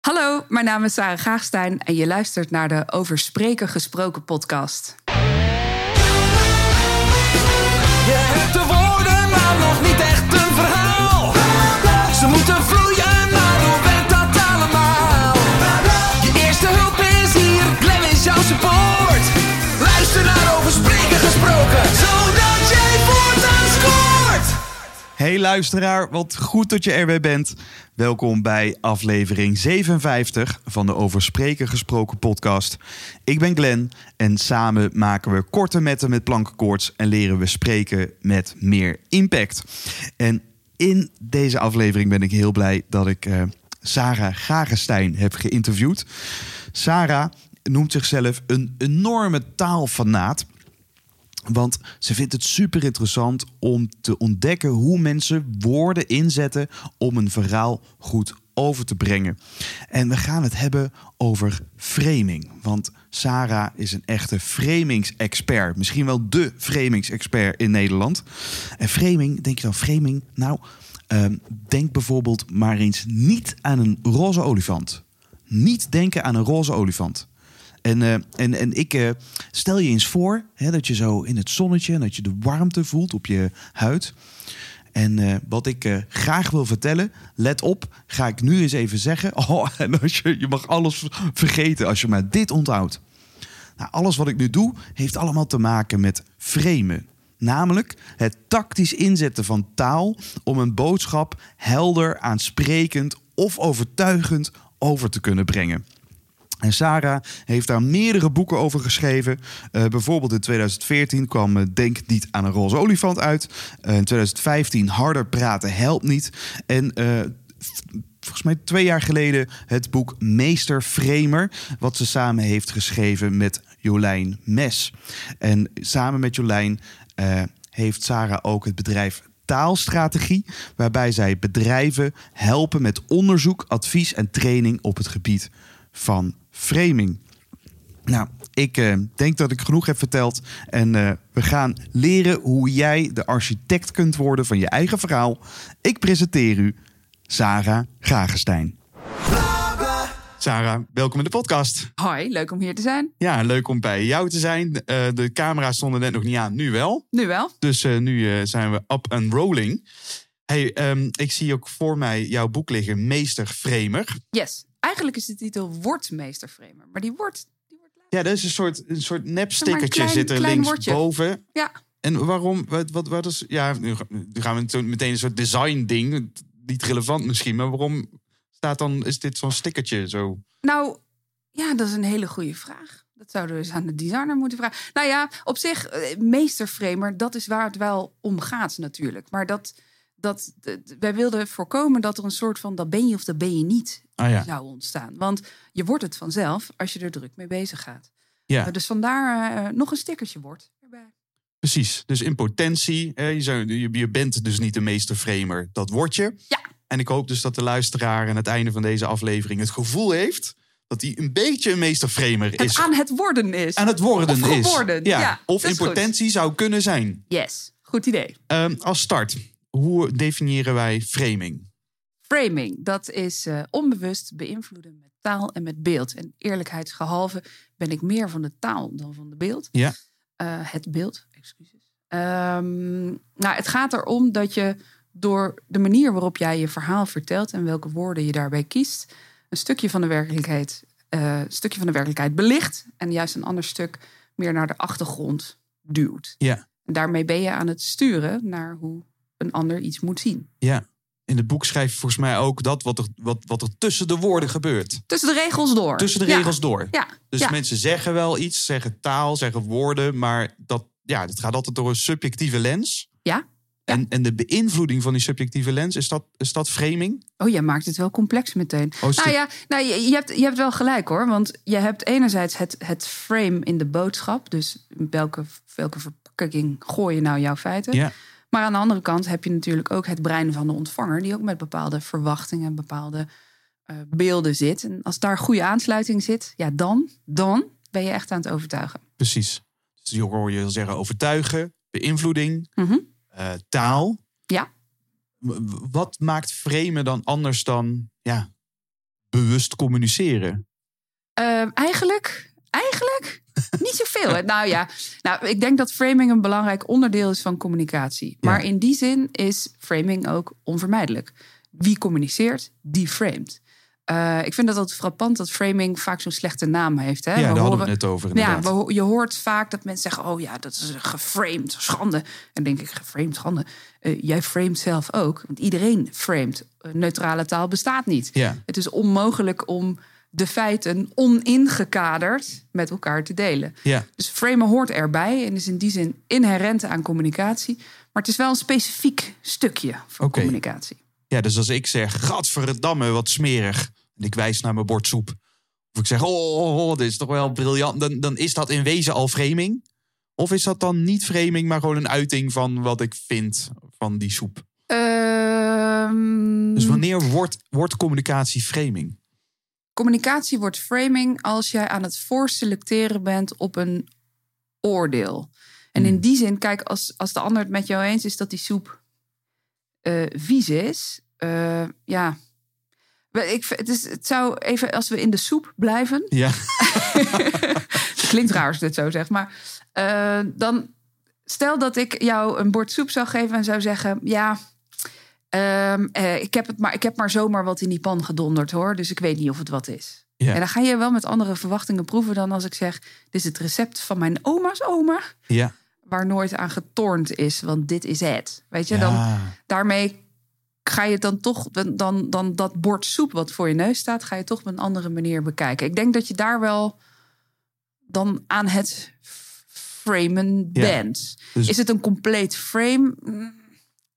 Hallo, mijn naam is Sarah Gaagstein en je luistert naar de Over Spreken Gesproken podcast. Je hebt de woorden, maar nog niet echt een verhaal. Ze moeten vloeien, maar hoe werkt dat allemaal? Je eerste hulp is hier, Glenn is jouw support. Luister naar over spreken gesproken, scoort. Hey luisteraar, wat goed dat je er weer bent. Welkom bij aflevering 57 van de Over Spreken Gesproken podcast. Ik ben Glenn en samen maken we korte metten met plankenkoorts en leren we spreken met meer impact. En in deze aflevering ben ik heel blij dat ik eh, Sarah Gagenstein heb geïnterviewd. Sarah noemt zichzelf een enorme taalfanaat. Want ze vindt het super interessant om te ontdekken hoe mensen woorden inzetten om een verhaal goed over te brengen. En we gaan het hebben over framing. Want Sarah is een echte framingsexpert. Misschien wel de framingsexpert in Nederland. En framing, denk je dan framing? Nou, ehm, denk bijvoorbeeld maar eens niet aan een roze olifant. Niet denken aan een roze olifant. En, eh, en, en ik eh, stel je eens voor hè, dat je zo in het zonnetje en dat je de warmte voelt op je huid. En eh, wat ik graag wil vertellen, let op, ga ik nu eens even zeggen. Oh, en als je, je mag alles vergeten als je maar dit onthoudt. Nou, alles wat ik nu doe, heeft allemaal te maken met framen. Namelijk het tactisch inzetten van taal om een boodschap helder, aansprekend of overtuigend over te kunnen brengen. En Sarah heeft daar meerdere boeken over geschreven. Eh, bijvoorbeeld in 2014 kwam eh, Denk niet aan een roze olifant uit. Eh, in 2015 Harder praten helpt niet. En volgens mij twee jaar geleden het boek Meester Framer... wat ze samen heeft geschreven met Jolijn Mes. En samen met Jolijn heeft Sarah ook het bedrijf taalstrategie, waarbij zij bedrijven helpen met onderzoek, advies en training op het gebied van framing. Nou, ik eh, denk dat ik genoeg heb verteld en eh, we gaan leren hoe jij de architect kunt worden van je eigen verhaal. Ik presenteer u Sarah Gagenstein. Sarah, welkom in de podcast. Hoi, leuk om hier te zijn. Ja, leuk om bij jou te zijn. Eh, de camera's stonden net nog niet aan, nu wel. Nu wel. Dus nu zijn we up and rolling. Hey, ehm, ik zie ook voor mij jouw boek liggen, Meester Framer. Yes. Eigenlijk is de titel Wordmeesterframer. Maar die wordt... Die wordt. Ja, dat is een soort, een soort nepstickertje zit er woordje. linksboven. Ja. En waarom? Wat, wat, wat is. Ja, nu ga- nu gaan we meteen een soort design ding. Niet relevant misschien, maar waarom staat dan. Is dit zo'n stickertje zo? Nou, ja, dat is een hele goede vraag. Dat zouden we eens aan de designer moeten vragen. Nou ja, op zich, eh, meesterframer, dat is waar het wel om gaat natuurlijk. Maar dat, dat, wij wilden voorkomen dat er een soort van dat ben je of dat ben je niet Ah ja. zou ontstaan. Want je wordt het vanzelf als je er druk mee bezig gaat. Ja, Dus vandaar eh, nog een stickertje wordt erbij. precies. Dus in potentie, je, zou, je, bent dus niet de meester framer. Dat word je. Ja. En ik hoop dus dat de luisteraar aan het einde van deze aflevering het gevoel heeft dat hij een beetje een meester framer Het is. aan het worden is. aan het worden Of is. geworden, ja, of in goed. potentie zou kunnen zijn. Yes, goed idee. Ehm, als start, hoe definiëren wij framing? Framing, dat is eh, onbewust beïnvloeden met taal en met beeld. En eerlijkheidsgehalve ben ik meer van de taal dan van de beeld. Ja. Eh, het beeld, excuses. Ehm, nou, het gaat erom dat je door de manier waarop jij je verhaal vertelt en welke woorden je daarbij kiest, een stukje van de werkelijkheid, een stukje van de werkelijkheid belicht en juist een ander stuk meer naar de achtergrond duwt. Ja. En daarmee ben je aan het sturen naar hoe een ander iets moet zien. Ja. In het boek schrijf je volgens mij ook dat wat er, wat, wat er tussen de woorden gebeurt. Tussen de regels door. Tussen de Ja. regels door. Ja, Dus ja. mensen zeggen wel iets, zeggen taal, zeggen woorden, maar dat, ja, dat gaat altijd door een subjectieve lens. Ja. En, en de beïnvloeding van die subjectieve lens, is dat, is dat framing? Oh, jij maakt het wel complex meteen. Oh, nou ja, nou, je, je, hebt, je hebt wel gelijk hoor. Want je hebt enerzijds het, het frame in de boodschap. Dus welke, welke verpakking gooi je nou jouw feiten? Ja. Maar aan de andere kant heb je natuurlijk ook het brein van de ontvanger. Die ook met bepaalde verwachtingen, bepaalde eh, beelden zit. En als daar goede aansluiting zit, ja dan, dan ben je echt aan het overtuigen. Precies. Dus je hoor je zeggen overtuigen, beïnvloeding, Mhm. eh, taal. Ja. Wat maakt framen dan anders dan ja, bewust communiceren? Eh, eigenlijk, eigenlijk niet zoveel. hè. nou ja, nou, ik denk dat framing een belangrijk onderdeel is van communicatie. Maar in die zin is framing ook onvermijdelijk. Wie communiceert, die framed. Eh, ik vind dat het frappant dat framing vaak zo'n slechte naam heeft. Hè? ja, daar hadden we horen- het net over ja, we je hoort vaak dat mensen zeggen: Oh ja, dat is geframed, schande. En dan denk ik: Geframed, schande. Eh, jij framet zelf ook. Want iedereen framet. Eh, neutrale taal bestaat niet. Ja. Het is onmogelijk om de feiten oningekaderd met elkaar te delen. Ja. Dus framen hoort erbij en is in die zin inherent aan communicatie. Maar het is wel een specifiek stukje van communicatie. ja, dus als ik zeg, gadverdamme, wat smerig. En ik wijs naar mijn bord soep. Of ik zeg, oh, oh, oh, dit is toch wel briljant. Dan, dan is dat in wezen al framing. Of is dat dan niet framing, maar gewoon een uiting van wat ik vind van die soep? Ehm, Dus wanneer wordt, wordt communicatie framing? Communicatie wordt framing als jij aan het voorselecteren bent op een oordeel. En Hmm. in die zin, kijk, als, als de ander het met jou eens is dat die soep eh, vies is, eh, ja. Ik, het, is, het zou even, als we in de soep blijven, Ja. klinkt raar als ik dit zo zeg, maar eh, dan stel dat ik jou een bord soep zou geven en zou zeggen: Ja, ehm, eh, ik, heb het maar, ik heb maar zomaar wat in die pan gedonderd hoor, dus ik weet niet of het wat is. Ja. En dan ga je wel met andere verwachtingen proeven dan als ik zeg: Dit is het recept van mijn oma's oma, Ja. waar nooit aan getornd is, want dit is het. Weet je, dan daarmee ga je dan toch, dan, dan, dat bord soep wat voor je neus staat, ga je toch op een andere manier bekijken. Ik denk dat je daar wel dan aan het framen Ja. bent. Dus- Is het een compleet frame? Mm,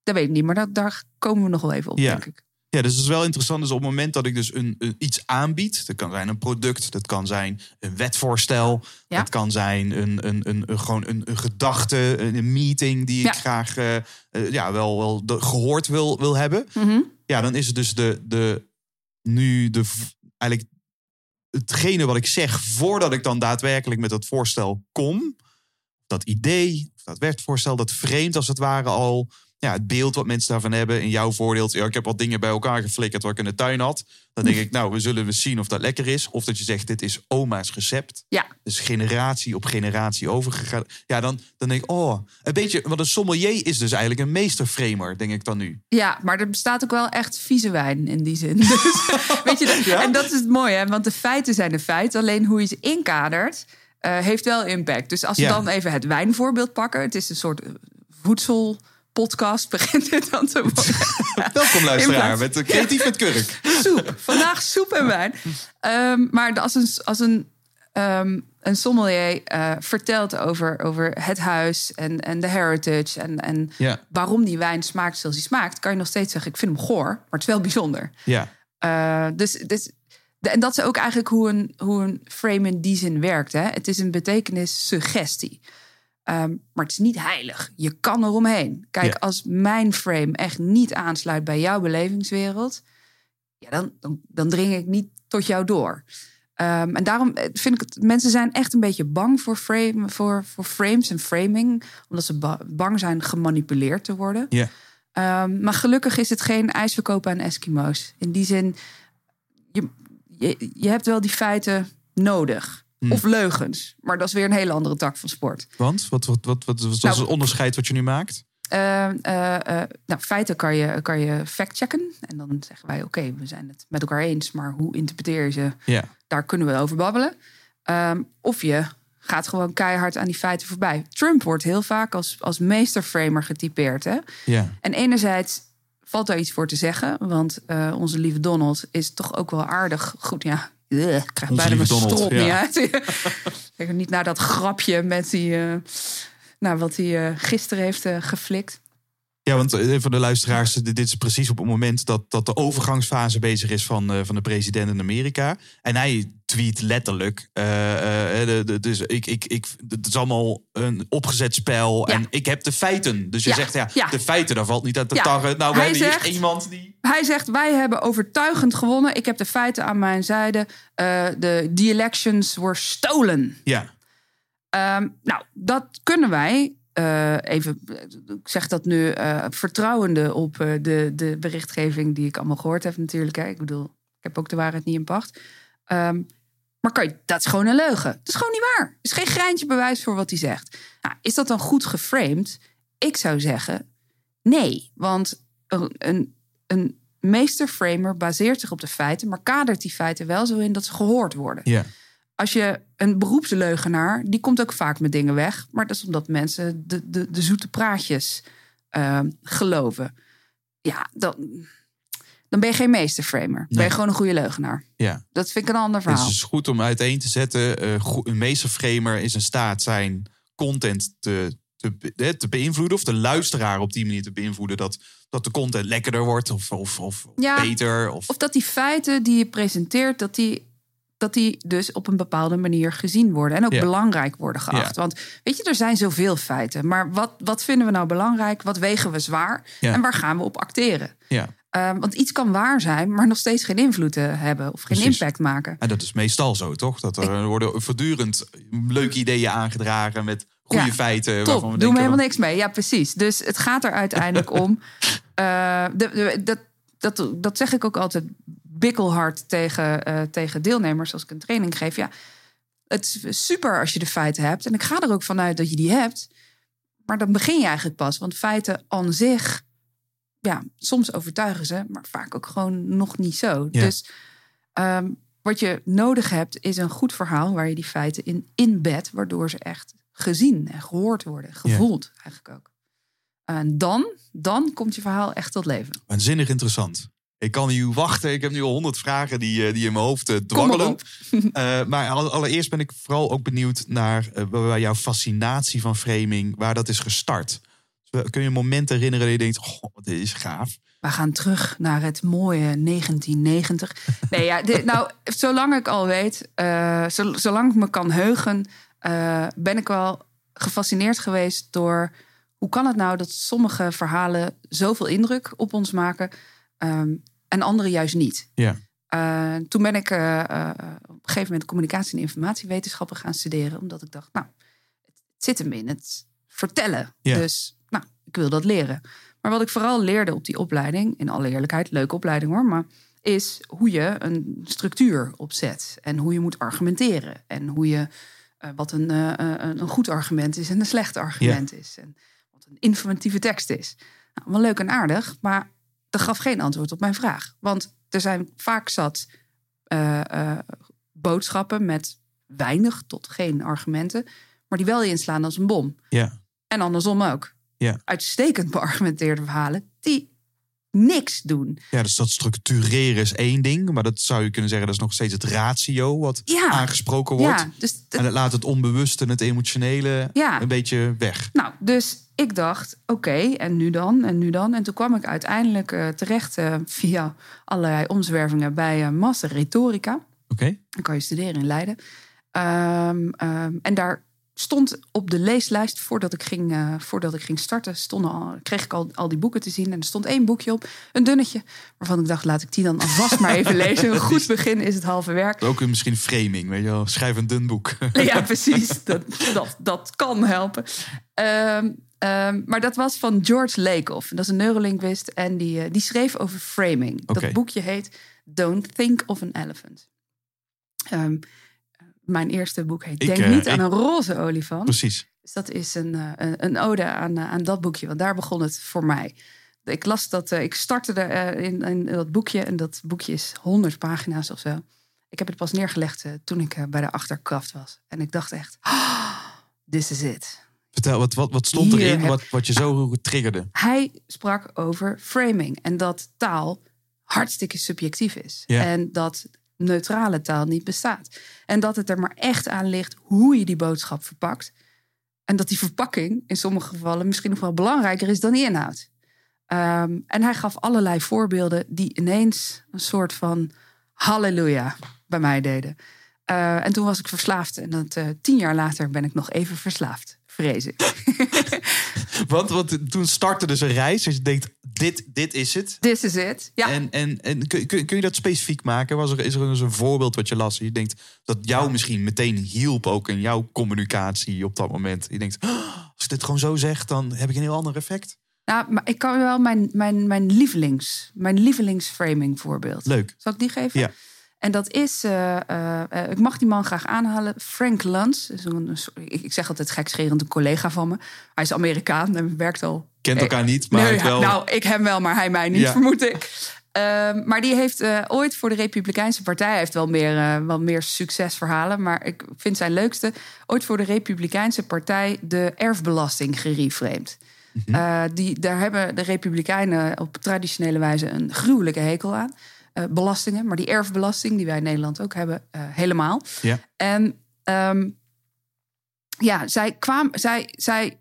Dat weet ik niet, maar dat, daar komen we nog wel even op, Ja. denk ik. Ja, dus het is wel interessant. Dus op het moment dat ik dus een, een- iets aanbied, dat kan zijn een product, dat kan zijn een wetvoorstel, Ja. dat kan zijn een, een, een, een, gewoon een, een gedachte, een, meeting die ik Ja. graag eh, eh, ja, wel, wel de- gehoord wil, wil hebben. Mhm. Ja, dan is het dus de, de nu de eigenlijk hetgene wat ik zeg voordat ik dan daadwerkelijk met dat voorstel kom. Dat idee, dat wetvoorstel, dat vreemd als het ware al. Ja, het beeld wat mensen daarvan hebben. In jouw voordeel, ja, ik heb wat dingen bij elkaar geflikkerd wat ik in de tuin had. Dan denk ik, nou, we zullen we zien of dat lekker is. Of dat je zegt, dit is oma's recept. Ja. Dus generatie op generatie overgegaan. Ja, dan, dan denk ik, oh, een beetje. Want een sommelier is dus eigenlijk een meesterframer, denk ik dan nu. Ja, maar er bestaat ook wel echt vieze wijn in die zin. Dus, weet je, dat- Ja? En dat is het mooie, hè? want de feiten zijn de feiten. Alleen hoe je ze inkadert, eh, heeft wel impact. Dus als we Ja. dan even het wijnvoorbeeld pakken. Het is een soort eh, voedselpodcast, begint dit dan te worden. Welkom luisteraar, met de creatief met kurk. soep. Vandaag soep en wijn. Ehm, maar als een, als een, ehm, een sommelier eh, vertelt over, over het huis en, en de heritage... En, en Ja. waarom die wijn smaakt zoals die smaakt... kan je nog steeds zeggen, ik vind hem goor, maar het is wel bijzonder. Ja, Eh, dus, dus, en dat is ook eigenlijk hoe een, hoe een frame in die zin werkt. Hè? Het is een betekenis Ehm, maar het is niet heilig. Je kan eromheen. Kijk, Ja. als mijn frame echt niet aansluit bij jouw belevingswereld, ja, dan, dan, dan dring ik niet tot jou door. Ehm, en daarom eh, vind ik het, mensen zijn echt een beetje bang voor, frame, voor, voor frames en framing, omdat ze ba- bang zijn gemanipuleerd te worden. ja. Ehm, maar gelukkig is het geen ijsverkopen aan Eskimo's. In die zin, je, je, je hebt wel die feiten nodig. Hmm. Of leugens. Maar dat is weer een hele andere tak van sport. Want? Wat, wat, wat, wat, wat is Nou, het onderscheid wat je nu maakt? Eh, eh, eh, nou, feiten kan je, kan je factchecken. En dan zeggen wij, oké, we zijn het met elkaar eens. Maar hoe interpreteer je ze? Ja. Daar kunnen we over babbelen. Ehm, of je gaat gewoon keihard aan die feiten voorbij. Trump wordt heel vaak als, als meesterframer getypeerd. Hè? Ja. En enerzijds valt daar iets voor te zeggen. Want onze lieve Donald is toch ook wel aardig. Goed, ja. Ik krijg bijna mijn ja. niet uit. Kijk, niet naar dat grapje met die... eh, nou, wat hij eh, gisteren heeft eh, geflikt. Ja, want eh, voor de luisteraars, dit dit is precies op het moment dat, dat de overgangsfase bezig is van, eh, van de president in Amerika. En hij tweet letterlijk. eh, eh, de, de- dus ik, ik, ik, het is allemaal een opgezet spel. Ja. En ik heb de feiten. Dus je Ja, zegt, ja, ja. de feiten, daar valt niet aan te Ja. tarren. Nou, Hij hebben zegt- hier iemand die... Hij zegt, wij hebben overtuigend gewonnen. Ik heb de feiten aan mijn zijde. Eh, de the elections were stolen. Ja, Ehm, nou, dat kunnen wij. Eh, even, ik zeg dat nu eh, vertrouwende op eh, de, de berichtgeving die ik allemaal gehoord heb natuurlijk. Hè. Ik bedoel, Ik heb ook de waarheid niet in pacht. Ehm, maar kan je, dat is gewoon een leugen. Dat is gewoon niet waar. Er is geen greintje bewijs voor wat hij zegt. Nou, is dat dan goed geframed? Ik zou zeggen nee. Want een, een, meesterframer baseert zich op de feiten, maar kadert die feiten wel zo in dat ze gehoord worden. Ja. Als je een beroepsleugenaar, die komt ook vaak met dingen weg, maar dat is omdat mensen de, de, de zoete praatjes ehm, geloven. Ja, dan, dan ben je geen meesterframer. Ben Nee. je gewoon een goede leugenaar. Ja. Dat vind ik een ander Het verhaal. is goed om uiteen te zetten. eh, een meesterframer is in staat zijn content te, te, te beïnvloeden. Of de luisteraar op die manier te beïnvloeden. Dat, dat de content lekkerder wordt of, of, of Ja. beter. Of, Of dat die feiten die je presenteert, dat die, dat die dus op een bepaalde manier gezien worden. En ook Ja. belangrijk worden geacht. Ja. Want weet je, er zijn zoveel feiten. Maar wat, wat vinden we nou belangrijk? Wat wegen we zwaar? Ja. En waar gaan we op acteren? ja. Ehm, want iets kan waar zijn, maar nog steeds geen invloed eh, hebben of geen Precies. impact maken. En dat is meestal zo, toch? Dat er worden voortdurend leuke ideeën aangedragen met goede Ja, feiten. waarvan Top, we doen we helemaal niks mee. Ja, precies. Dus het gaat er uiteindelijk om. eh, de, de- dat, dat, dat zeg ik ook altijd bikkelhard tegen, eh, tegen deelnemers als ik een training geef. Ja, het is super als je de feiten hebt. En ik ga er ook vanuit dat je die hebt. Maar dan begin je eigenlijk pas. Want feiten aan zich, ja, soms overtuigen ze, maar vaak ook gewoon nog niet zo. Ja. Dus ehm, wat je nodig hebt, is een goed verhaal waar je die feiten in inbedt, waardoor ze echt gezien en gehoord worden, gevoeld eigenlijk ook. En dan, dan komt je verhaal echt tot leven. Waanzinnig interessant. Ik kan niet wachten. Ik heb nu al honderd vragen die, eh, die in mijn hoofd eh, Kom dwarrelen. maar op. Eh, maar alle- allereerst ben ik vooral ook benieuwd naar eh, waar jouw fascinatie van framing, waar dat is gestart. Dus, eh, Kun je een moment herinneren dat je denkt, oh, dit is gaaf. We gaan terug naar het mooie 1990. Nee, ja, dit, nou, zolang ik al weet, eh, zo- zolang ik me kan heugen, eh, ben ik wel gefascineerd geweest door hoe kan het nou dat sommige verhalen zoveel indruk op ons maken ehm, en andere juist niet. Ja. Eh, toen ben ik eh, eh, op een gegeven moment communicatie en informatiewetenschappen gaan studeren, omdat ik dacht, nou, het zit hem in het vertellen. Ja. Dus, nou, ik wil dat leren. Maar wat ik vooral leerde op die opleiding, in alle eerlijkheid, leuke opleiding hoor, maar is hoe je een structuur opzet en hoe je moet argumenteren en hoe je wat een, een goed argument is en een slecht argument is en wat een informatieve tekst is. Nou, wel leuk en aardig, maar dat gaf geen antwoord op mijn vraag, want er zijn vaak zat eh, eh, boodschappen met weinig tot geen argumenten, maar die wel inslaan als een bom. Ja. En andersom ook. Ja. Uitstekend beargumenteerde verhalen die niks doen. Ja, dus dat structureren is één ding. Maar dat zou je kunnen zeggen, dat is nog steeds het ratio wat Ja. aangesproken wordt. Ja, dus En het laat het onbewuste en het emotionele Ja. een beetje weg. Nou, dus ik dacht, oké, en nu dan, en nu dan. En toen kwam ik uiteindelijk eh, terecht eh, via allerlei omzwervingen bij een master retorica. Oké? Dan kan je studeren in Leiden. Ehm, ehm, en daar stond op de leeslijst, voordat ik ging, eh, voordat ik ging starten, stonden al, kreeg ik al, al die boeken te zien. En er stond één boekje op, een dunnetje, waarvan ik dacht, laat ik die dan alvast maar even lezen. Een goed begin is het halve werk. Ook een misschien framing, weet je wel. Schrijf een dun boek. Ja, precies. Dat, dat, dat kan helpen. Ehm, ehm, maar dat was van George Lakoff. Dat is een neurolinguist. En die, eh, die schreef over framing. Dat boekje heet Don't Think of an Elephant. Ehm, mijn eerste boek heet Ik, Denk eh, niet aan een roze olifant. Precies. Dus dat is een, eh, een, een ode aan, eh, aan dat boekje. Want daar begon het voor mij. Ik las dat, ik startte er, in, in dat boekje. En dat boekje is 100 pagina's of zo. Ik heb het pas neergelegd toen ik bij de achterkaft was. En ik dacht echt, "Ah, this is it. Vertel, wat, wat, wat stond Hier erin heb- wat, wat je zo triggerde? Hij sprak over framing. En dat taal hartstikke subjectief is. En dat neutrale taal niet bestaat. En dat het er maar echt aan ligt hoe je die boodschap verpakt. En dat die verpakking in sommige gevallen misschien nog wel belangrijker is dan die inhoud. Ehm, en hij gaf allerlei voorbeelden die ineens een soort van halleluja bij mij deden. Eh, en toen was ik verslaafd. En dat, eh, tien jaar later ben ik nog even verslaafd, vrees ik. Want, want toen startte dus een reis. Dus je denkt, dit, dit is het. This is it. Ja. En, en, en kun, kun, kun je dat specifiek maken? Was er, is er een voorbeeld wat je las? Je denkt dat jou misschien meteen hielp ook in jouw communicatie op dat moment. Je denkt, "Oh, als ik dit gewoon zo zeg, dan heb ik een heel ander effect. Nou, maar ik kan wel mijn, mijn, mijn lievelings, mijn lievelingsframing voorbeeld. Leuk. Zal ik die geven? Ja. En dat is, eh, eh, eh, ik mag die man graag aanhalen, Frank Luntz. Is een, ik, ik zeg altijd gekscherend een collega van me. Hij is Amerikaan en werkt al Kent Eh, elkaar niet, maar nee, wel... Nou, ik hem wel, maar hij mij niet, Ja. vermoed ik. Ehm, maar die heeft eh, ooit voor de Republikeinse Partij... hij heeft wel meer, eh, wel meer succesverhalen... maar ik vind zijn leukste... ooit voor de Republikeinse Partij de erfbelasting gereframed. Mhm. Die, daar hebben de Republikeinen op traditionele wijze... een gruwelijke hekel aan. Belastingen, maar die erfbelasting... die wij in Nederland ook hebben, helemaal. Ja. En ehm, ja, zij, kwam, zij, zij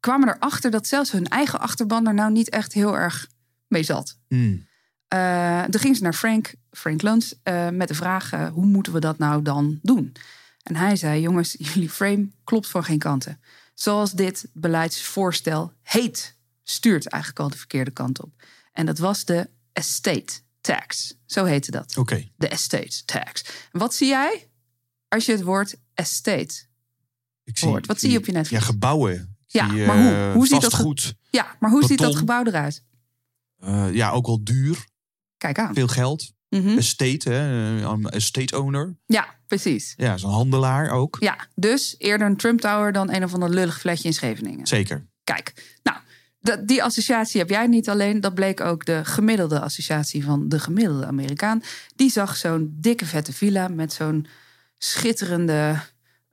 kwamen erachter dat zelfs hun eigen achterban er nou niet echt heel erg mee zat. Hmm. Eh toen ging ze naar Frank, Frank Luntz, eh, met de vraag: eh, hoe moeten we dat nou dan doen? En hij zei: jongens, jullie frame klopt van geen kanten. Zoals dit beleidsvoorstel heet, stuurt eigenlijk al de verkeerde kant op. En dat was de estate tax. Zo heette dat. Oké. De estate tax. En wat zie jij als je het woord estate Ik hoort? Wat zie je op je netvlies? Ja, gebouwen. Ja, maar eh, hoe? Hoe ziet dat vastgoed. Ja, maar hoe ziet dat gebouw eruit? Eh, ja, ook wel duur. Kijk aan. Veel geld. Mhm. Estate, hè. een estate owner. Ja, precies. Ja, zo'n handelaar ook. Ja, dus eerder een Trump Tower dan een of ander lullig fletje in Scheveningen. Zeker. Kijk, nou, die associatie heb jij niet alleen. Dat bleek ook de gemiddelde associatie van de gemiddelde Amerikaan. Die zag zo'n dikke vette villa met zo'n schitterende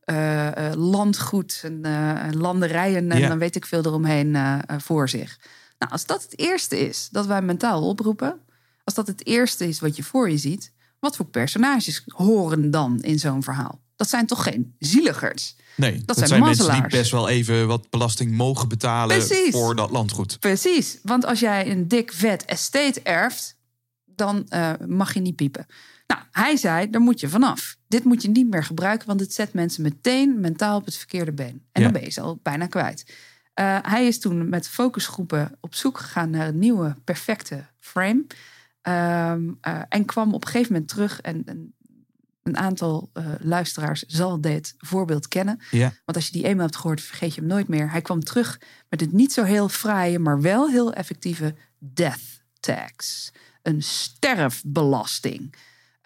eh, eh, landgoed en eh, landerijen en dan weet ik veel eromheen eh, voor zich. Nou, als dat het eerste is dat wij mentaal oproepen, als dat het eerste is wat je voor je ziet, wat voor personages horen dan in zo'n verhaal? Dat zijn toch geen zieligers? Nee, dat, zijn zijn, mensen die best wel even wat belasting mogen betalen Precies. voor dat landgoed. Precies, want als jij een dik vet estate erft, dan mag je niet piepen. Nou, hij zei, daar moet je vanaf. Dit moet je niet meer gebruiken, want het zet mensen meteen mentaal op het verkeerde been. En Ja. dan ben je ze al bijna kwijt. Eh, hij is toen met focusgroepen op zoek gegaan naar een nieuwe, perfecte frame. Ehm, eh, en kwam op een gegeven moment terug. En, en een aantal eh, luisteraars zal dit voorbeeld kennen. Ja. Want als je die eenmaal hebt gehoord, vergeet je hem nooit meer. Hij kwam terug met het niet zo heel fraaie, maar wel heel effectieve death tax. Een sterfbelasting.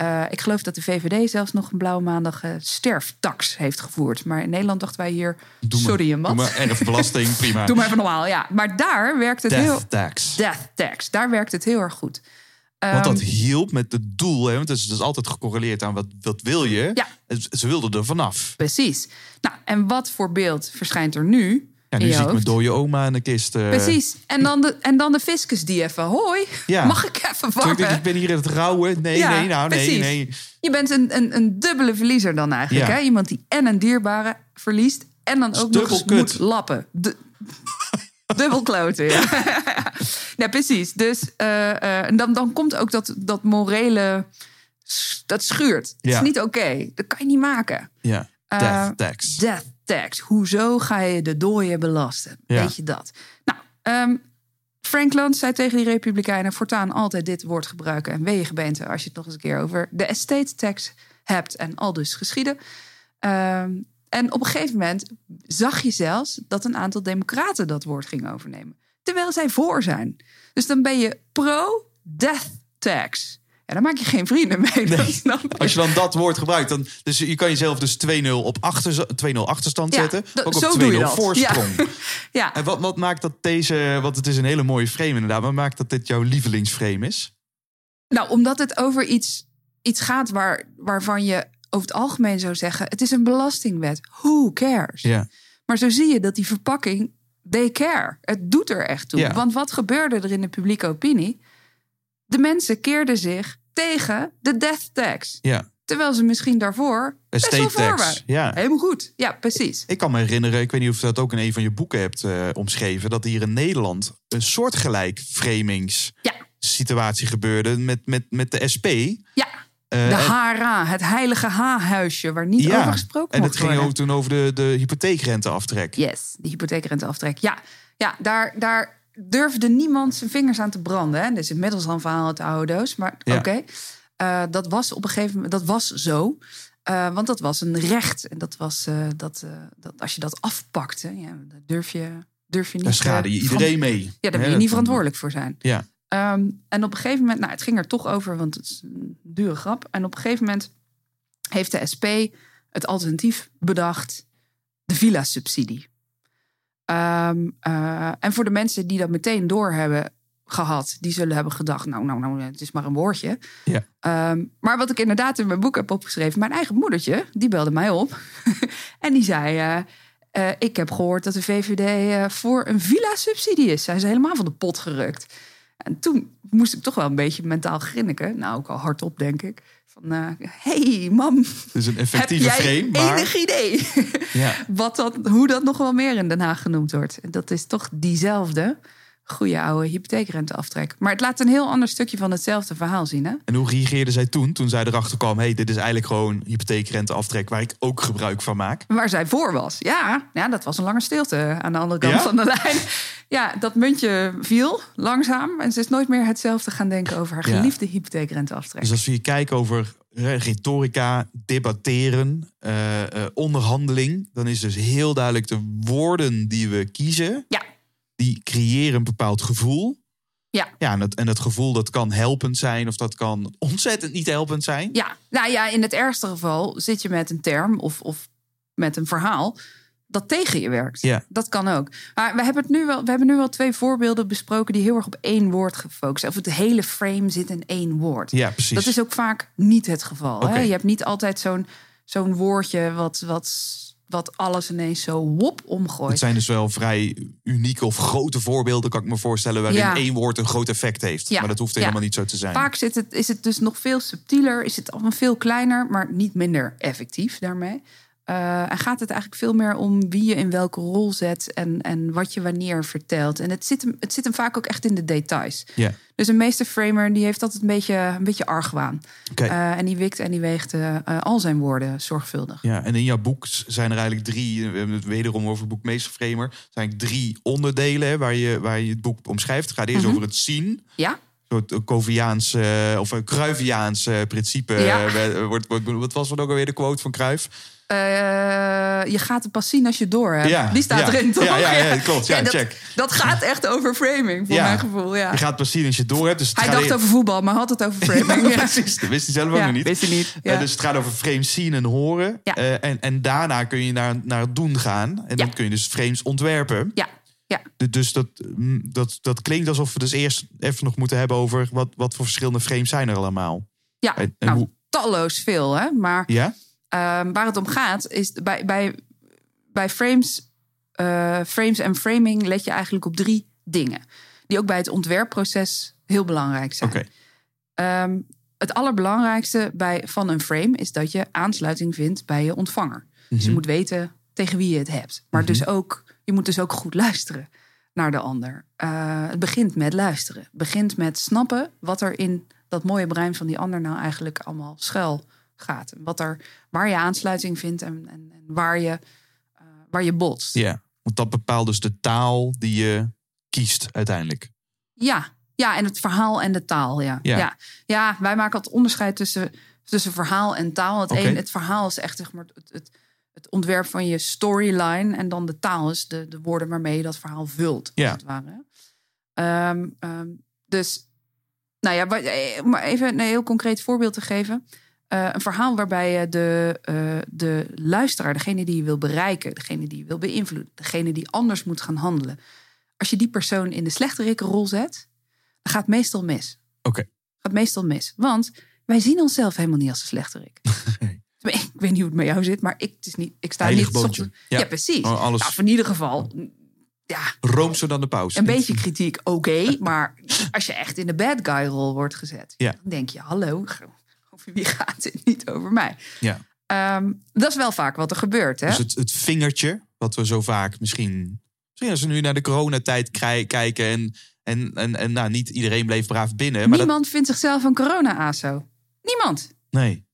Eh, ik geloof dat de VVD zelfs nog een blauwe maandag eh, sterftax heeft gevoerd. Maar in Nederland dachten wij hier, Doe sorry een wat. Doe maar erfbelasting, prima. Doe maar even normaal, ja. Maar daar werkt het heel... Death tax. Death tax, daar werkt het heel erg goed. Want dat Ehm, hielp met het doel. Hè? Want het is dus altijd gecorreleerd aan wat, wat wil je. Ja. Ze wilden er vanaf. Precies. Nou, en wat voor beeld verschijnt er nu? Ja, nu je zie ik mijn dode oma in de kist. eh, Precies. En dan, de, en dan de fiscus die even, hoi, Ja. mag ik even Terwijl ik ben hier in het rouwen. Nee, Ja, nee, nou, nee, precies. nee. Je bent een, een, een dubbele verliezer dan eigenlijk. Hè? Iemand die en een dierbare verliest en dan ook nog kut. moet lappen. Du- dubbel kloten, ja. precies. Dus en dan, dan komt ook dat, dat morele... Dat schuurt. Het is niet oké. Dat kan je niet maken. Ja, death tax. Death tax. Hoezo ga je de dooien belasten? Ja. Weet je dat? Nou, ehm Frank Luntz zei tegen die Republikeinen... voortaan altijd dit woord gebruiken. En wee gemeente als je het nog eens een keer over de estate tax hebt. En al dus geschieden. Ehm, en op een gegeven moment zag je zelfs... dat een aantal democraten dat woord gingen overnemen. Terwijl zij voor zijn. Dus dan ben je pro-death tax. Ja, dan maak je geen vrienden mee. Als je dan dat woord gebruikt, dan dus je kan jezelf dus 2-0 op achter, 2-0 achterstand Ja, zetten. ook op 2-0 doe je dat. voorsprong. Ja. Ja, En wat, wat maakt dat deze, want het is een hele mooie frame inderdaad, wat maakt dat dit jouw lievelingsframe is? Nou, omdat het over iets, iets gaat waar, waarvan je over het algemeen zou zeggen: het is een belastingwet. Who cares? Ja. Maar zo zie je dat die verpakking, they care. Het doet er echt toe. Ja. Want wat gebeurde er in de publieke opinie? De mensen keerden zich tegen de death tax. Ja, Terwijl ze misschien daarvoor best wel tax. Ja. Helemaal goed. Ja, precies. Ik kan me herinneren, ik weet niet of je dat ook in een van je boeken hebt eh, omschreven, dat hier in Nederland een soortgelijk framings Ja, situatie gebeurde met, met, met de SP. ja. Eh, De HRA, het heilige H-huisje, waar niet over gesproken en het ging worden. ook toen over de, de hypotheekrenteaftrek. Yes, de hypotheekrenteaftrek. Ja, ja daar, daar durfde niemand zijn vingers aan te branden. Hè. Is inmiddels al een verhaal uit de oude doos. Maar Ja. oké, Eh, dat was op een gegeven moment, dat was zo. Eh, want dat was een recht. En dat was, eh, dat, dat als je dat afpakte, ja, dan durf je, durf je niet... Daar schade je iedereen mee. Ja, daar ben je niet verantwoordelijk voor zijn. Ja, Ehm, en op een gegeven moment, nou, het ging er toch over, want het is een dure grap. En op een gegeven moment heeft de SP het alternatief bedacht: de villa-subsidie. Ehm, eh, en voor de mensen die dat meteen door hebben gehad, die zullen hebben gedacht: nou, nou, nou, het is maar een woordje. Ja. Ehm, maar wat ik inderdaad in mijn boek heb opgeschreven, mijn eigen moedertje, die belde mij op. en die zei: eh, eh, Ik heb gehoord dat de VVD voor een villa-subsidie is. Zij is helemaal van de pot gerukt. En toen moest ik toch wel een beetje mentaal grinniken. Nou, ook al hardop, denk ik. Eh, hey, mam, is een effectieve heb jij frame. Maar, enig idee ja. wat dat, hoe dat nog wel meer in Den Haag genoemd wordt? Dat is toch diezelfde goede oude hypotheekrenteaftrek. Maar het laat een heel ander stukje van hetzelfde verhaal zien, hè? En hoe reageerde zij toen, toen zij erachter kwam... hey, dit is eigenlijk gewoon hypotheekrenteaftrek... waar ik ook gebruik van maak? Waar zij voor was. Ja, ja dat was een lange stilte aan de andere kant Ja? van de lijn. Ja, dat muntje viel langzaam. En ze is nooit meer hetzelfde gaan denken over haar Ja. geliefde hypotheekrenteaftrek. Dus als we hier kijken over retorica, debatteren, eh, eh, onderhandeling... dan is dus heel duidelijk de woorden die we kiezen... Ja. Die creëren een bepaald gevoel. Ja. Ja, en dat, en dat gevoel dat kan helpend zijn... of dat kan ontzettend niet helpend zijn. Ja, nou ja, in het ergste geval zit je met een term of, of met een verhaal dat tegen je werkt. Ja. Dat kan ook. Maar we hebben, het nu wel, we hebben nu wel twee voorbeelden besproken die heel erg op één woord gefocust zijn. Of het hele frame zit in één woord. Ja, precies. Dat is ook vaak niet het geval. Hè? Je hebt niet altijd zo'n zo'n woordje wat, wat, wat alles ineens zo wop omgooit. Het zijn dus wel vrij unieke of grote voorbeelden, kan ik me voorstellen, waarin Ja. één woord een groot effect heeft. Ja. Maar dat hoeft Ja. helemaal niet zo te zijn. Vaak zit het, is het dus nog veel subtieler, is het allemaal veel kleiner, maar niet minder effectief daarmee. Eh, en gaat het eigenlijk veel meer om wie je in welke rol zet en, en wat je wanneer vertelt. En het zit, hem, het zit hem vaak ook echt in de details. Ja. Dus een meesterframer die heeft altijd een beetje, een beetje argwaan. Eh, en die wikt en die weegt eh, al zijn woorden zorgvuldig. Ja, en in jouw boek zijn er eigenlijk drie, we hebben het wederom over het boek Meesterframer, zijn drie onderdelen waar, je, waar je het boek omschrijft. Het gaat eerst Mhm. over het zien, Ja? Soort Coviaans eh, of eh, principe. Ja. eh, wordt, wordt, wat was er ook alweer de quote van Cruyff? Eh, je gaat het pas zien als je het door hebt. Ja, Die staat ja. erin, toch? Ja, ja, ja, klopt. Ja, dat, check. dat gaat echt over framing, voor Ja. mijn gevoel. Ja. Je gaat pas zien als je het door hebt. Dus het Hij gaat dacht over voetbal, maar had het over framing. Ja. Precies, dat wist hij zelf ook Ja, nog niet. wist hij niet. Dus het gaat over frames zien en horen. Ja. Eh, en, en daarna kun je naar, naar het doen gaan. En dan kun je dus frames ontwerpen. ja, ja. Du- Dus dat, mm, dat, dat klinkt alsof we dus eerst even nog moeten hebben over wat, wat voor verschillende frames zijn er allemaal. ja. En- en nou, hoe- talloos veel. Hè? Maar Ja? ehm, waar het om gaat, is bij, bij, bij frames, eh, frames en framing let je eigenlijk op drie dingen. Die ook bij het ontwerpproces heel belangrijk zijn. Oké. Ehm, het allerbelangrijkste bij, van een frame is dat je aansluiting vindt bij je ontvanger. Dus Mhm. je moet weten tegen wie je het hebt. Maar dus ook, je moet dus ook goed luisteren naar de ander. Eh, het begint met luisteren. Het begint met snappen wat er in dat mooie brein van die ander nou eigenlijk allemaal schuil gaat. En Wat er, waar je aansluiting vindt en, en, en waar, je, eh, waar je botst. Ja. Want dat bepaalt dus de taal die je kiest uiteindelijk. Ja, ja, en het verhaal en de taal. Ja, Ja. ja. ja. wij maken altijd onderscheid tussen, tussen verhaal en taal. Het, een, het verhaal is echt zeg maar, het, het, het ontwerp van je storyline. En dan de taal is de, de woorden waarmee je dat verhaal vult. Ja. Als het ware. Ehm, ehm, dus, nou ja, eh, om maar even een heel concreet voorbeeld te geven. Eh, een verhaal waarbij je de, eh, de luisteraar, degene die je wil bereiken, degene die je wil beïnvloeden, degene die anders moet gaan handelen. Als je die persoon in de slechterikrol zet, dan gaat het meestal mis. Oké. Gaat meestal mis. Want wij zien onszelf helemaal niet als de slechterik. ik weet niet hoe het met jou zit, maar ik, het is niet, ik sta Heilig niet... ochtends- Ja. Ja. precies. Oh, alles- Nou, in ieder geval, ja, Roomser dan de paus. een beetje kritiek, oké. maar als je echt in de bad guy rol wordt gezet, Ja. dan denk je, hallo, over wie gaat het? Niet over mij. Ja. Ehm, dat is wel vaak wat er gebeurt. Hè? Dus het, het vingertje, wat we zo vaak misschien... Misschien als we nu naar de coronatijd kijken... en, en, en, en nou, niet iedereen bleef braaf binnen. Maar dat, Niemand vindt zichzelf een corona-aso. Niemand. nee,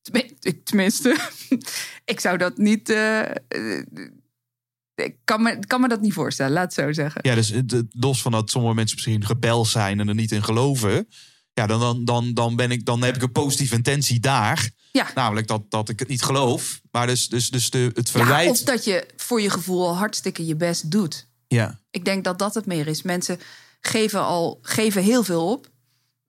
Tenminste, ik zou dat niet. eh, eh, ik kan me, kan me dat niet voorstellen, laat het zo zeggen. Ja, dus los van dat sommige mensen misschien rebels zijn en er niet in geloven. Ja, dan, dan, dan, dan, ben ik, dan heb ik een positieve intentie daar. Ja. Namelijk dat, dat ik het niet geloof. Maar dus, dus, dus de, het Ja, verwijt. of dat je voor je gevoel al hartstikke je best doet. Ja, Ik denk dat dat het meer is. Mensen geven al geven heel veel op.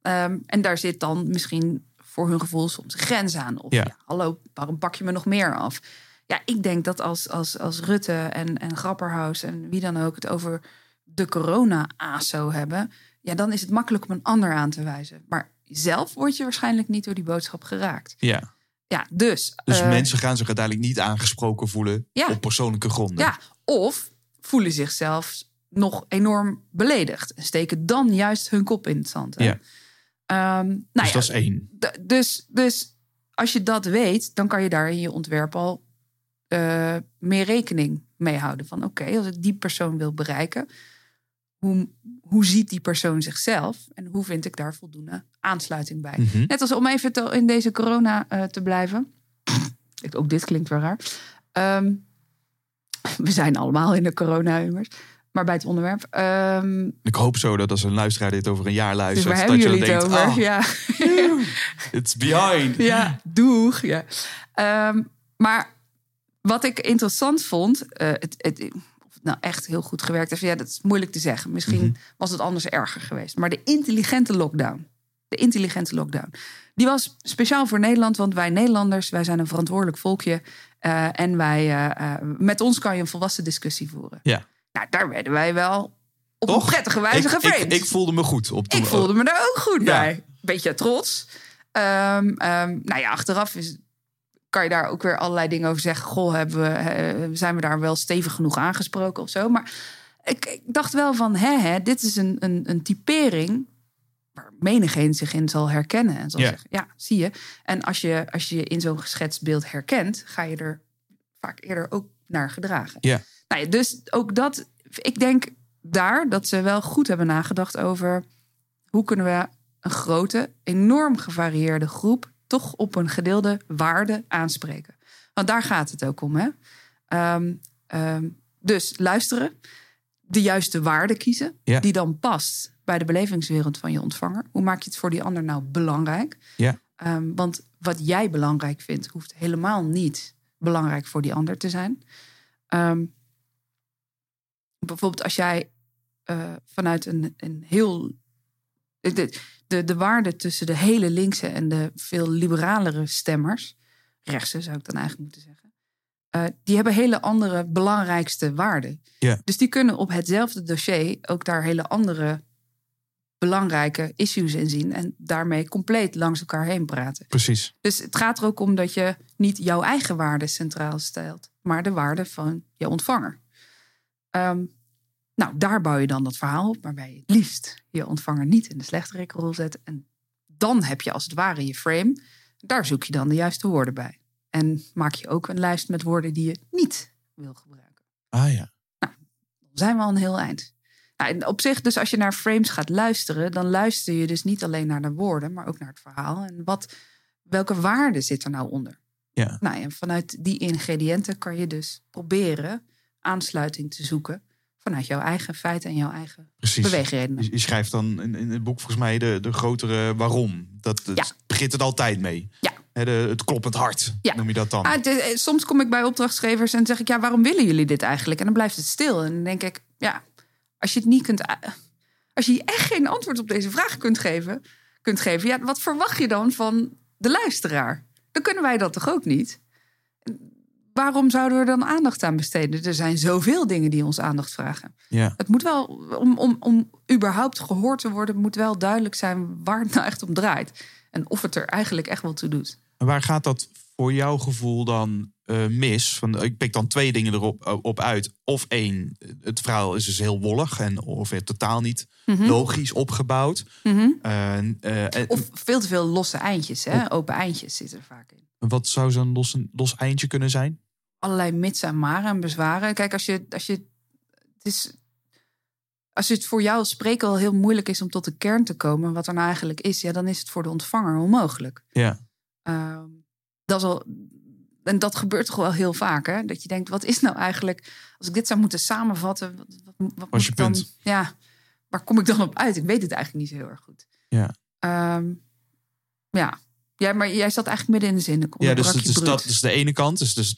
Ehm, en daar zit dan misschien voor hun gevoel soms een grens aan. Of Ja. ja. hallo, waarom pak je me nog meer af? Ja, ik denk dat als, als, als Rutte en, en Grapperhaus en wie dan ook het over de corona-ASO hebben, ja, dan is het makkelijk om een ander aan te wijzen. Maar zelf word je waarschijnlijk niet door die boodschap geraakt. ja. Ja, dus. Dus eh, mensen gaan zich uiteindelijk niet aangesproken voelen Ja. op persoonlijke gronden. Ja, of voelen zichzelf nog enorm beledigd. En steken dan juist hun kop in het zand. Ja. Ehm, nou dus ja, dat is één. dus, dus als je dat weet, dan kan je daar in je ontwerp al eh, meer rekening mee houden. Van oké, als ik die persoon wil bereiken, hoe, hoe ziet die persoon zichzelf? En hoe vind ik daar voldoende aansluiting bij? Mhm. Net als om even te- in deze corona eh, te blijven. Ik, ook dit klinkt wel raar. Ehm, we zijn allemaal in de corona-humors. Maar bij het onderwerp. ehm, Ik hoop zo dat als een luisteraar dit over een jaar dus luistert, waar dat je dan het denkt, over? ah, ja. it's behind. ja, doeg. Ja. Ehm, maar wat ik interessant vond, eh, het, het, of nou echt heel goed gewerkt heeft, ja, dat is moeilijk te zeggen. Misschien Mhm. was het anders erger geweest. Maar de intelligente lockdown, de intelligente lockdown, die was speciaal voor Nederland, want wij Nederlanders, wij zijn een verantwoordelijk volkje eh, en wij, eh, met ons kan je een volwassen discussie voeren. Ja. Nou, daar werden wij wel op Toch? een prettige wijze ik, ik, ik voelde me goed. Op toen- Ik voelde me daar ook goed Ja. bij. Beetje trots. Ehm, nou ja, achteraf is, kan je daar ook weer allerlei dingen over zeggen. Goh, hebben we, zijn we daar wel stevig genoeg aangesproken of zo? Maar ik, ik dacht wel van, hè, hè, dit is een, een, een typering waar menigeen zich in zal herkennen. En zal zeggen, ja, zie je. En als je als je, je in zo'n geschetst beeld herkent, ga je er vaak eerder ook naar gedragen. Ja. Nou ja, dus ook dat, ik denk daar dat ze wel goed hebben nagedacht over hoe kunnen we een grote, enorm gevarieerde groep toch op een gedeelde waarde aanspreken. Want daar gaat het ook om. Hè? Ehm, ehm, dus luisteren, de juiste waarde kiezen, Ja. die dan past bij de belevingswereld van je ontvanger. Hoe maak je het voor die ander nou belangrijk? Ja. Ehm, want wat jij belangrijk vindt, hoeft helemaal niet belangrijk voor die ander te zijn. Bijvoorbeeld als jij eh, vanuit een, een heel. De, de, de waarde tussen de hele linkse en de veel liberalere stemmers, rechtse zou ik dan eigenlijk moeten zeggen, eh, die hebben hele andere belangrijkste waarden. Ja. Dus die kunnen op hetzelfde dossier ook daar hele andere belangrijke issues in zien en daarmee compleet langs elkaar heen praten. Precies. Dus het gaat er ook om dat je niet jouw eigen waarde centraal stelt, maar de waarde van je ontvanger. Ehm, nou, daar bouw je dan dat verhaal op, waarbij je het liefst je ontvanger niet in de slechterikrol zet. En dan heb je als het ware je frame. Daar zoek je dan de juiste woorden bij. En maak je ook een lijst met woorden die je niet wil gebruiken. Ah ja. Dan zijn we al een heel eind. Nou, en op zich, dus als je naar frames gaat luisteren, dan luister je dus niet alleen naar de woorden, maar ook naar het verhaal. En wat, welke waarde zit er nou onder? Ja. Nou, en vanuit die ingrediënten kan je dus proberen aansluiting te zoeken vanuit jouw eigen feiten en jouw eigen Precies. beweegredenen. Je, schrijft dan in, in het boek volgens mij de, de grotere waarom. Dat, dat Ja. begint het altijd mee. Ja. Hè, de, het kloppend hart Ja. noem je dat dan. Ah, eh, soms kom ik bij opdrachtgevers en zeg ik, ja, waarom willen jullie dit eigenlijk? En dan blijft het stil. En dan denk ik, ja, als je het niet kunt, als je echt geen antwoord op deze vraag kunt geven, kunt geven, ja, wat verwacht je dan van de luisteraar? Dan kunnen wij dat toch ook niet? Waarom zouden we dan aandacht aan besteden? Er zijn zoveel dingen die ons aandacht vragen. ja. Het moet wel, om, om, om überhaupt gehoord te worden, moet wel duidelijk zijn waar het nou echt om draait. En of het er eigenlijk echt wel toe doet. En waar gaat dat voor jouw gevoel dan eh, mis? Van, ik pik dan twee dingen erop eh, op uit. Of één, het verhaal is dus heel wollig en of het totaal niet logisch opgebouwd. Mhm. Eh, Of veel te veel losse eindjes, hè? open eindjes zitten er vaak in. wat zou zo'n los, los eindje kunnen zijn? Allerlei mits en maren en bezwaren. Kijk, als je, als je, het is, als het voor jou als spreker al heel moeilijk is om tot de kern te komen, wat er nou eigenlijk is, ja, dan is het voor de ontvanger onmogelijk. Ja. Ehm, dat is al, en dat gebeurt toch wel heel vaak, hè? Dat je denkt, wat is nou eigenlijk, als ik dit zou moeten samenvatten, wat, wat, wat moet je ik dan, punt? ja, waar kom ik dan op uit? Ik weet het eigenlijk niet zo heel erg goed. Ja. Ehm, ja. Ja, maar jij zat eigenlijk midden in de zin. Ja, dus het dat is de ene kant. Dus, dus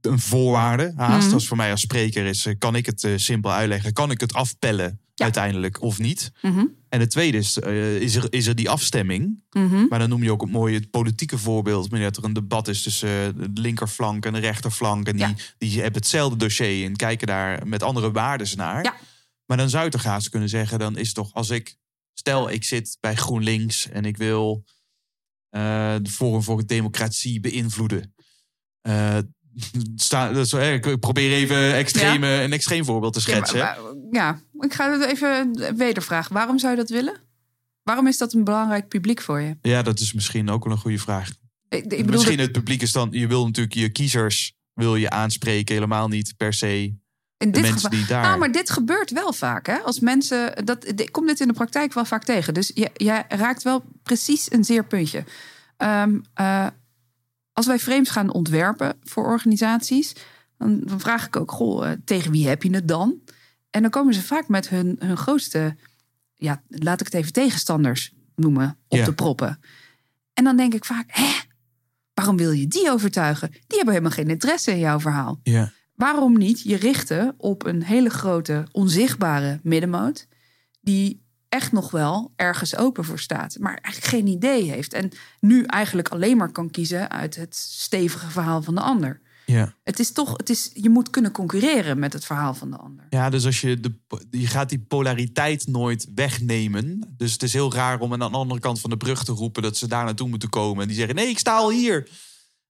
een voorwaarde haast. Mhm. Als voor mij als spreker is, eh, kan ik het eh, simpel uitleggen? Kan ik het afpellen Ja. uiteindelijk of niet? Mhm. En het tweede is, is, er, is er die afstemming? Mhm. Maar dan noem je ook het mooie het politieke voorbeeld. Wanneer er een debat is tussen de linkerflank en de rechterflank. En Ja. die, die hebben hetzelfde dossier en kijken daar met andere waarden naar. Ja. Maar dan zou je toch haast kunnen zeggen, dan is toch als ik... Stel, ik zit bij GroenLinks en ik wil de Forum voor Democratie beïnvloeden. Eh, sta, eh, ik probeer even extreme, een extreem voorbeeld te Ja, schetsen. maar- ja, ik ga het even wedervragen. Waarom zou je dat willen? Waarom is dat een belangrijk publiek voor je? Ja, dat is misschien ook wel een goede vraag. Ik, ik bedoel, Misschien dat- het publiek is dan, je wil natuurlijk je kiezers wil je aanspreken, helemaal niet per se in de dit geval. die daar. Nou, maar dit gebeurt wel vaak. Hè? Als mensen, dat, ik kom dit in de praktijk wel vaak tegen. Dus je, jij raakt wel precies een zeer puntje. Ehm, eh, als wij frames gaan ontwerpen voor organisaties, dan, dan vraag ik ook: goh, eh, tegen wie heb je het dan? En dan komen ze vaak met hun, hun grootste, ja, laat ik het even tegenstanders noemen, op de proppen. En dan denk ik vaak: hè, waarom wil je die overtuigen? Die hebben helemaal geen interesse in jouw verhaal ja. Waarom niet je richten op een hele grote, onzichtbare middenmoot. die echt nog wel ergens open voor staat, maar eigenlijk geen idee heeft. En nu eigenlijk alleen maar kan kiezen uit het stevige verhaal van de ander. Ja. Het is toch, het is, je moet kunnen concurreren met het verhaal van de ander. ja, dus als je, de, je gaat die polariteit nooit wegnemen. Dus het is heel raar om aan de andere kant van de brug te roepen dat ze daar naartoe moeten komen. En die zeggen: nee, ik sta al hier.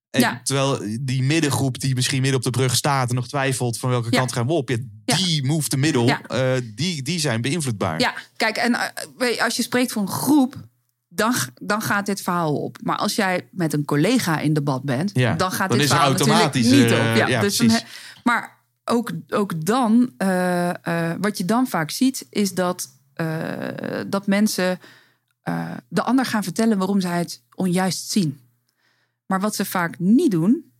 En Ja. Terwijl die middengroep die misschien midden op de brug staat en nog twijfelt van welke Ja. kant gaan we op. Ja, die move te middel, eh, die, die zijn beïnvloedbaar. Ja, kijk, en eh, je, als je spreekt voor een groep, dan, dan gaat dit verhaal op. Maar als jij met een collega in debat bent, dan gaat dan dit is er verhaal natuurlijk automatisch, niet eh, op. Ja, dus dan maar ook, ook dan, eh, eh, wat je dan vaak ziet, is dat, eh, dat mensen eh, de ander gaan vertellen waarom zij het onjuist zien. Maar wat ze vaak niet doen,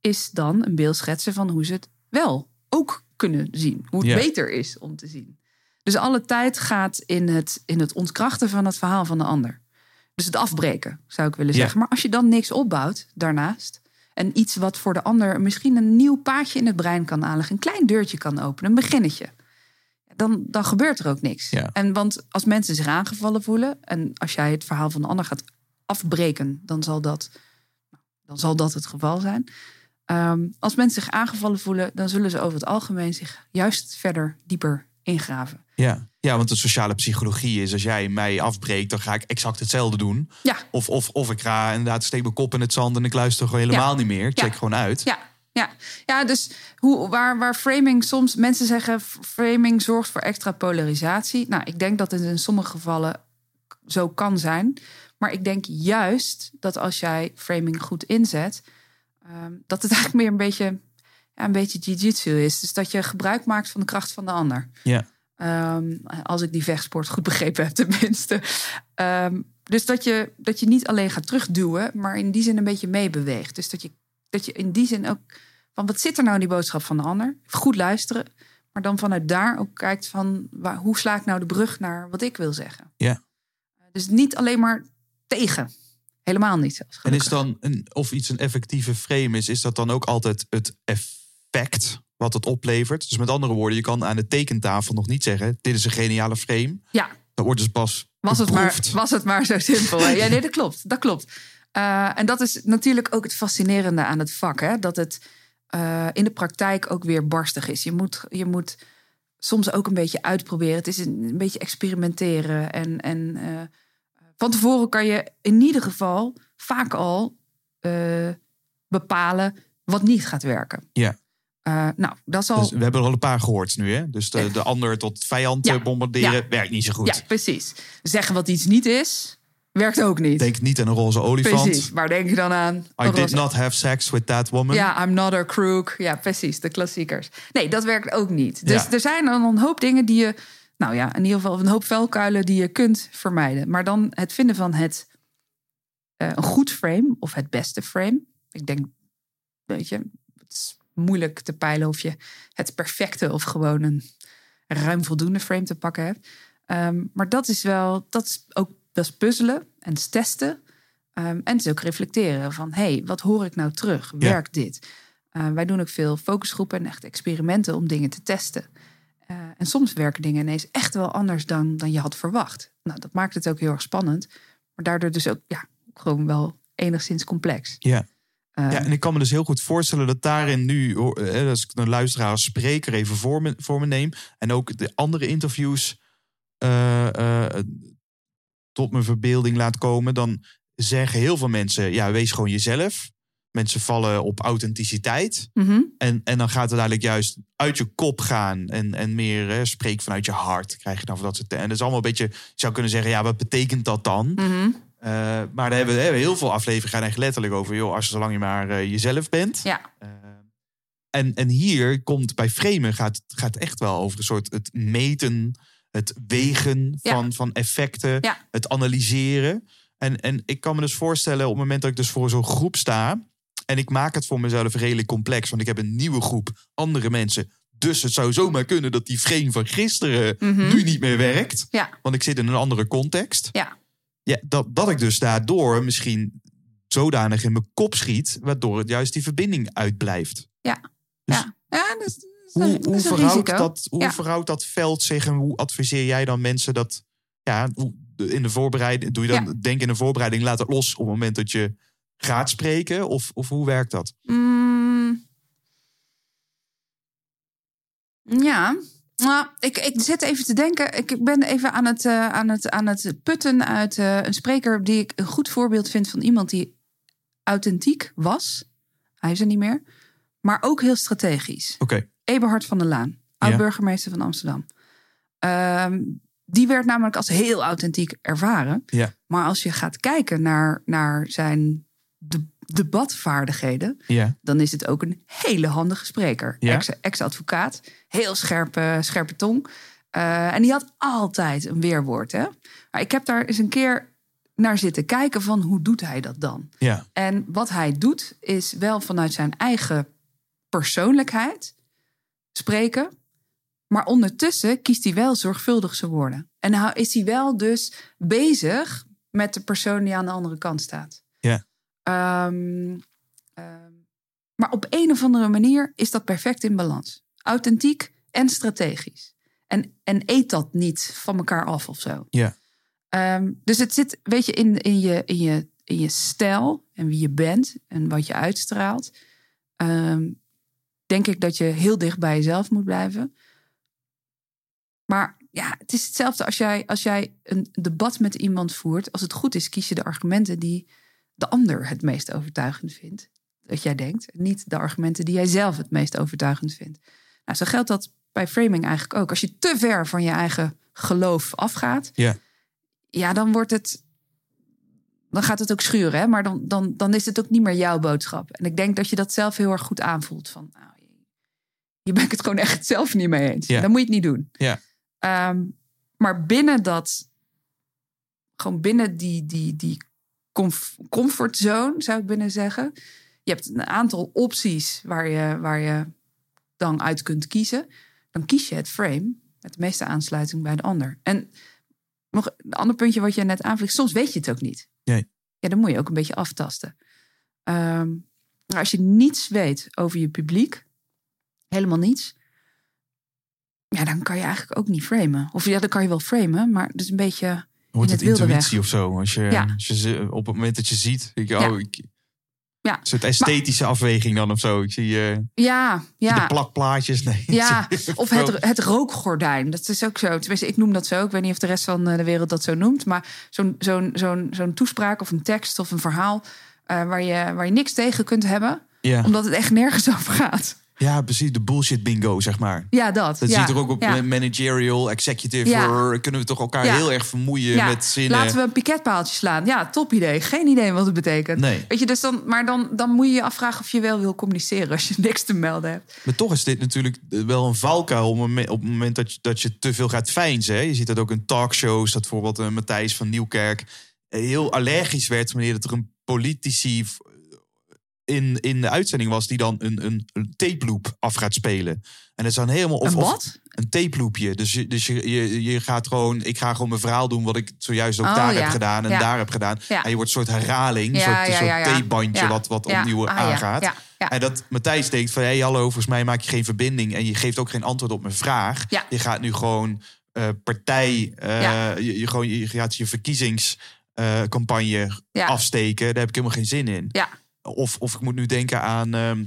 is dan een beeld schetsen van hoe ze het wel ook kunnen zien. Hoe het Ja. beter is om te zien. Dus alle tijd gaat in het, in het ontkrachten van het verhaal van de ander. Dus het afbreken, zou ik willen Ja. zeggen. Maar als je dan niks opbouwt daarnaast. En iets wat voor de ander misschien een nieuw paadje in het brein kan aanleggen. Een klein deurtje kan openen, een beginnetje. Dan, dan gebeurt er ook niks. Ja. En want als mensen zich aangevallen voelen. En als jij het verhaal van de ander gaat afbreken. Dan zal dat, dan zal dat het geval zijn. Ehm, als mensen zich aangevallen voelen. Dan zullen ze over het algemeen zich juist verder dieper ingraven. Ja. ja, want de sociale psychologie is als jij mij afbreekt, dan ga ik exact hetzelfde doen. Ja, Of, of, of ik ga inderdaad steek mijn kop in het zand en ik luister gewoon helemaal Ja. niet meer. Ik check Ja. gewoon uit. Ja, ja. ja dus hoe, waar, waar framing soms... Mensen zeggen framing zorgt voor extra polarisatie. Nou, ik denk dat het in sommige gevallen zo kan zijn. Maar ik denk juist dat als jij framing goed inzet... ehm, dat het eigenlijk meer een beetje, ja, een beetje jiu-jitsu is. Dus dat je gebruik maakt van de kracht van de ander. Ja. Ehm, als ik die vechtsport goed begrepen heb, tenminste. Ehm, dus dat je, dat je niet alleen gaat terugduwen, maar in die zin een beetje meebeweegt. Dus dat je, dat je in die zin ook van wat zit er nou in die boodschap van de ander? Goed luisteren, maar dan vanuit daar ook kijkt van waar, hoe sla ik nou de brug naar wat ik wil zeggen. Ja. Dus niet alleen maar tegen. Helemaal niet. zelfs, En is dan een, of iets een effectieve frame is, is dat dan ook altijd het effect wat het oplevert? Dus met andere woorden, je kan aan de tekentafel nog niet zeggen: dit is een geniale frame. Ja, Dat wordt dus pas Was het, maar, was het maar zo simpel. hè? Ja, nee, dat klopt. Dat klopt. Eh, en dat is natuurlijk ook het fascinerende aan het vak. Hè? Dat het eh, in de praktijk ook weer barstig is. Je moet, je moet soms ook een beetje uitproberen. Het is een, een beetje experimenteren. En, en eh, van tevoren kan je in ieder geval vaak al eh, bepalen wat niet gaat werken. Ja. Eh, nou, dat zal. Dus we hebben er al een paar gehoord nu, hè? Dus de, de ander tot vijand Ja. eh, bombarderen Ja. werkt niet zo goed. ja, precies. Zeggen wat iets niet is, werkt ook niet. Denk niet aan een roze olifant. Precies. Waar denk je dan aan? I did not have sex with that woman. Ja, I'm not a crook. Ja, precies. De klassiekers. Nee, dat werkt ook niet. Dus Ja. er zijn dan een hoop dingen die je... Nou ja, in ieder geval een hoop vuilkuilen die je kunt vermijden. Maar dan het vinden van het... eh, een goed frame of het beste frame. Ik denk, weet je... Het is moeilijk te peilen of je het perfecte... of gewoon een ruim voldoende frame te pakken hebt. Ehm, maar dat is wel... Dat is ook dat is puzzelen en testen. Ehm, en het is ook reflecteren van... hé, hey, wat hoor ik nou terug? Ja. Werkt dit? Eh, wij doen ook veel focusgroepen en echt experimenten om dingen te testen. Eh, en soms werken dingen ineens echt wel anders dan, dan je had verwacht. Nou, dat maakt het ook heel erg spannend. Maar daardoor dus ook ja, gewoon wel enigszins complex. Ja. Eh, Ja, en ik kan me dus heel goed voorstellen dat daarin nu, hoor, eh, als ik een luisteraar als spreker even voor me, voor me neem. En ook de andere interviews eh, eh, tot mijn verbeelding laat komen. Dan zeggen heel veel mensen, ja, wees gewoon jezelf. Mensen vallen op authenticiteit. mhm. En, en dan gaat het eigenlijk juist uit je kop gaan. En, en meer hè, spreek vanuit je hart. Krijg je dan van dat soort. En dat is allemaal een beetje. Je zou kunnen zeggen, ja, wat betekent dat dan? Mhm. Eh, maar daar hebben we heel veel afleveringen gaan echt letterlijk over. Joh, als zolang je maar eh, jezelf bent. Ja, Eh, en, en hier komt bij framen gaat gaat echt wel over een soort het meten, het wegen Ja. van, van effecten, Ja. het analyseren. En, en ik kan me dus voorstellen op het moment dat ik dus voor zo'n groep sta en ik maak het voor mezelf redelijk complex, want ik heb een nieuwe groep andere mensen. Dus het zou zomaar kunnen dat die frame van gisteren Mhm. nu niet meer werkt, ja, want ik zit in een andere context. ja. Ja, dat, dat ik dus daardoor misschien zodanig in mijn kop schiet, waardoor het juist die verbinding uitblijft. Ja, Dus ja. ja dat is, dat is een- Hoe, verhoudt dat, hoe Ja. verhoudt dat veld zich en hoe adviseer jij dan mensen dat ja, in de voorbereiding, doe je dan Ja. denk in de voorbereiding, laat het los op het moment dat je gaat spreken? Of, of hoe werkt dat? Mm. Ja, nou, ik, ik zit even te denken. Ik ben even aan het, eh, aan het, aan het putten uit eh, een spreker die ik een goed voorbeeld vind van iemand die authentiek was. Hij is er niet meer. Maar ook heel strategisch. Oké, Eberhard van der Laan, oud-burgemeester van Amsterdam. Ehm, die werd namelijk als heel authentiek ervaren. ja, Maar als je gaat kijken naar, naar zijn de, debatvaardigheden, ja, dan is het ook een hele handige spreker. Ja? Ex- Ex-advocaat, heel scherpe, scherpe tong. Eh, en die had altijd een weerwoord. Hè? Maar ik heb daar eens een keer naar zitten kijken van hoe doet hij dat dan? ja, En wat hij doet is wel vanuit zijn eigen persoonlijkheid spreken. Maar ondertussen kiest hij wel zorgvuldig zijn woorden. En nou is hij wel dus bezig met de persoon die aan de andere kant staat. ja, Ehm, ehm, maar op een of andere manier is dat perfect in balans. Authentiek en strategisch. En, en eet dat niet van elkaar af of zo. ja, Ehm, dus het zit, weet je, in, in, je, in, je, in je stijl en wie je bent en wat je uitstraalt. Denk ik dat je heel dicht bij jezelf moet blijven. Maar ja, het is hetzelfde als jij, als jij een debat met iemand voert. Als het goed is, kies je de argumenten die de ander het meest overtuigend vindt. Dat jij denkt. Niet de argumenten die jij zelf het meest overtuigend vindt. Nou, zo geldt dat bij framing eigenlijk ook. Als je te ver van je eigen geloof afgaat, ja, ja, dan wordt het. Dan gaat het ook schuren, hè? maar dan, dan, dan is het ook niet meer jouw boodschap. En ik denk dat je dat zelf heel erg goed aanvoelt. Van, nou, je bent het gewoon echt zelf niet mee eens. Ja. Dan moet je het niet doen. ja, Ehm, maar binnen dat, gewoon binnen die, die, die comf- comfortzone, zou ik binnen zeggen. Je hebt een aantal opties waar je, waar je dan uit kunt kiezen. Dan kies je het frame met de meeste aansluiting bij de ander. En nog een ander puntje wat je net aanvliegt. Soms weet je het ook niet. Nee. Ja, dan moet je ook een beetje aftasten. Ehm, maar als je niets weet over je publiek, helemaal niets, ja, dan kan je eigenlijk ook niet framen. Of ja, dan kan je wel framen, maar het is een beetje. Wordt In het het intuïtie of zo? Als je, Ja. als je ze- op het moment dat je ziet, denk je, Ja. oh, ik, Ja. een soort esthetische afweging dan of zo. Ik zie eh, Ja, de ja. plakplaatjes. Nee, Ja, of het, het rookgordijn. Dat is ook zo. Tenminste, ik noem dat zo. Ik weet niet of de rest van eh, de wereld dat zo noemt. Maar zo'n zo'n zo'n zo'n toespraak of een tekst of een verhaal... eh, waar, je, waar je niks tegen kunt hebben... Ja. omdat het echt nergens over gaat. Ja, precies. De bullshit bingo, zeg maar. Ja, dat. Dat ja. ziet er ook op ja. managerial, executive. Ja. Kunnen we toch elkaar heel erg vermoeien met zinnen. Laten we een piketpaaltje slaan. Ja, top idee. Geen idee wat het betekent. Nee. Weet je, dus dan, maar dan, dan moet je je afvragen of je wel wil communiceren als je niks te melden hebt. Maar toch is dit natuurlijk wel een valkuil op het moment, op het moment dat, je, dat je te veel gaat feinzen. hè. Je ziet dat ook in talkshows, dat bijvoorbeeld eh, Matthijs van Nieuwkerk heel allergisch werd wanneer dat er een politici in, in de uitzending was die dan een, een, een tape loop af gaat spelen. En dat is dan helemaal... Of, een wat? een tape loopje. Dus, je, dus je, je, je gaat gewoon, ik ga gewoon mijn verhaal doen wat ik zojuist ook Oh, daar ja. heb gedaan en Ja. daar heb gedaan. Ja. En je wordt een soort herhaling, een soort, soort tapebandje wat, wat opnieuw Ah, aangaat. En dat Matthijs denkt van... hé, hallo, volgens mij maak je geen verbinding... en je geeft ook geen antwoord op mijn vraag. Ja. Je gaat nu gewoon eh, partij... eh, je, je, gewoon, je gaat je verkiezingscampagne afsteken. Daar heb ik helemaal geen zin in. Ja. Of, of ik moet nu denken aan ehm,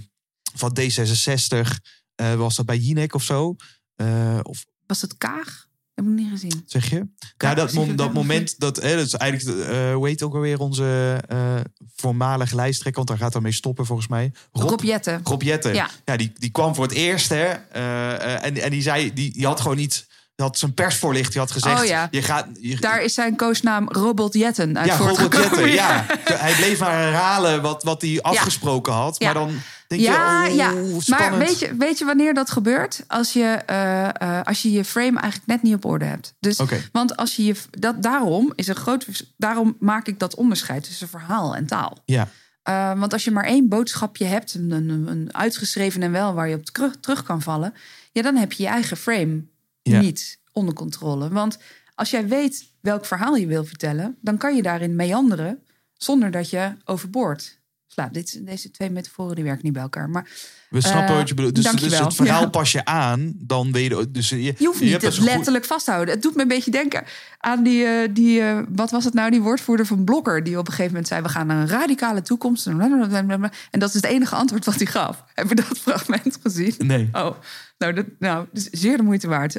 van D66... eh, was dat bij Jinek of zo? Eh, of Was het Kaag? Dat heb ik niet gezien. Zeg je? Kaag, ja, dat, mom- dat moment, dat, hè, dat is eigenlijk, eh hoe heet ook alweer onze eh voormalige lijsttrekker, want daar gaat dan mee stoppen volgens mij. Rob, Jetten. Rob Jetten. Ja. Ja, die, die kwam voor het eerst, hè. en, en die zei, die, die had gewoon niet, had zijn persvoorlicht, die had gezegd, Oh ja. je gaat... Je, Daar is zijn koosnaam Robert Jetten uit ja, Robert voortgekomen. Jetten, ja. Hij bleef maar herhalen wat, wat hij afgesproken had. Ja. Maar dan denk Ja, je, oh, ja. spannend. Maar weet je, weet je wanneer dat gebeurt? Als je, eh, eh, als je je frame eigenlijk net niet op orde hebt. Dus, Oké. Want als je je. Dat, daarom is een groot. Daarom maak ik dat onderscheid tussen verhaal en taal. Ja, Eh, want als je maar één boodschapje hebt, een, een, een uitgeschreven en wel waar je op terug, terug kan vallen, ja, dan heb je je eigen frame Niet onder controle. Want als jij weet welk verhaal je wil vertellen, dan kan je daarin meanderen zonder dat je overboord slaat. Dit, deze twee metaforen die werken niet bij elkaar. Maar we snappen Eh, wat je bedoelt. Dus, dus het verhaal Ja. pas je aan, dan weet je... Dus je, Je hoeft niet het dus goed- letterlijk vasthouden. Het doet me een beetje denken aan die, eh, die eh, wat was het nou, die woordvoerder van Blokker, die op een gegeven moment zei: we gaan naar een radicale toekomst. En dat is het enige antwoord wat hij gaf. Heb je dat fragment gezien? Nee. Oh, nou, dat, nou, is zeer de moeite waard.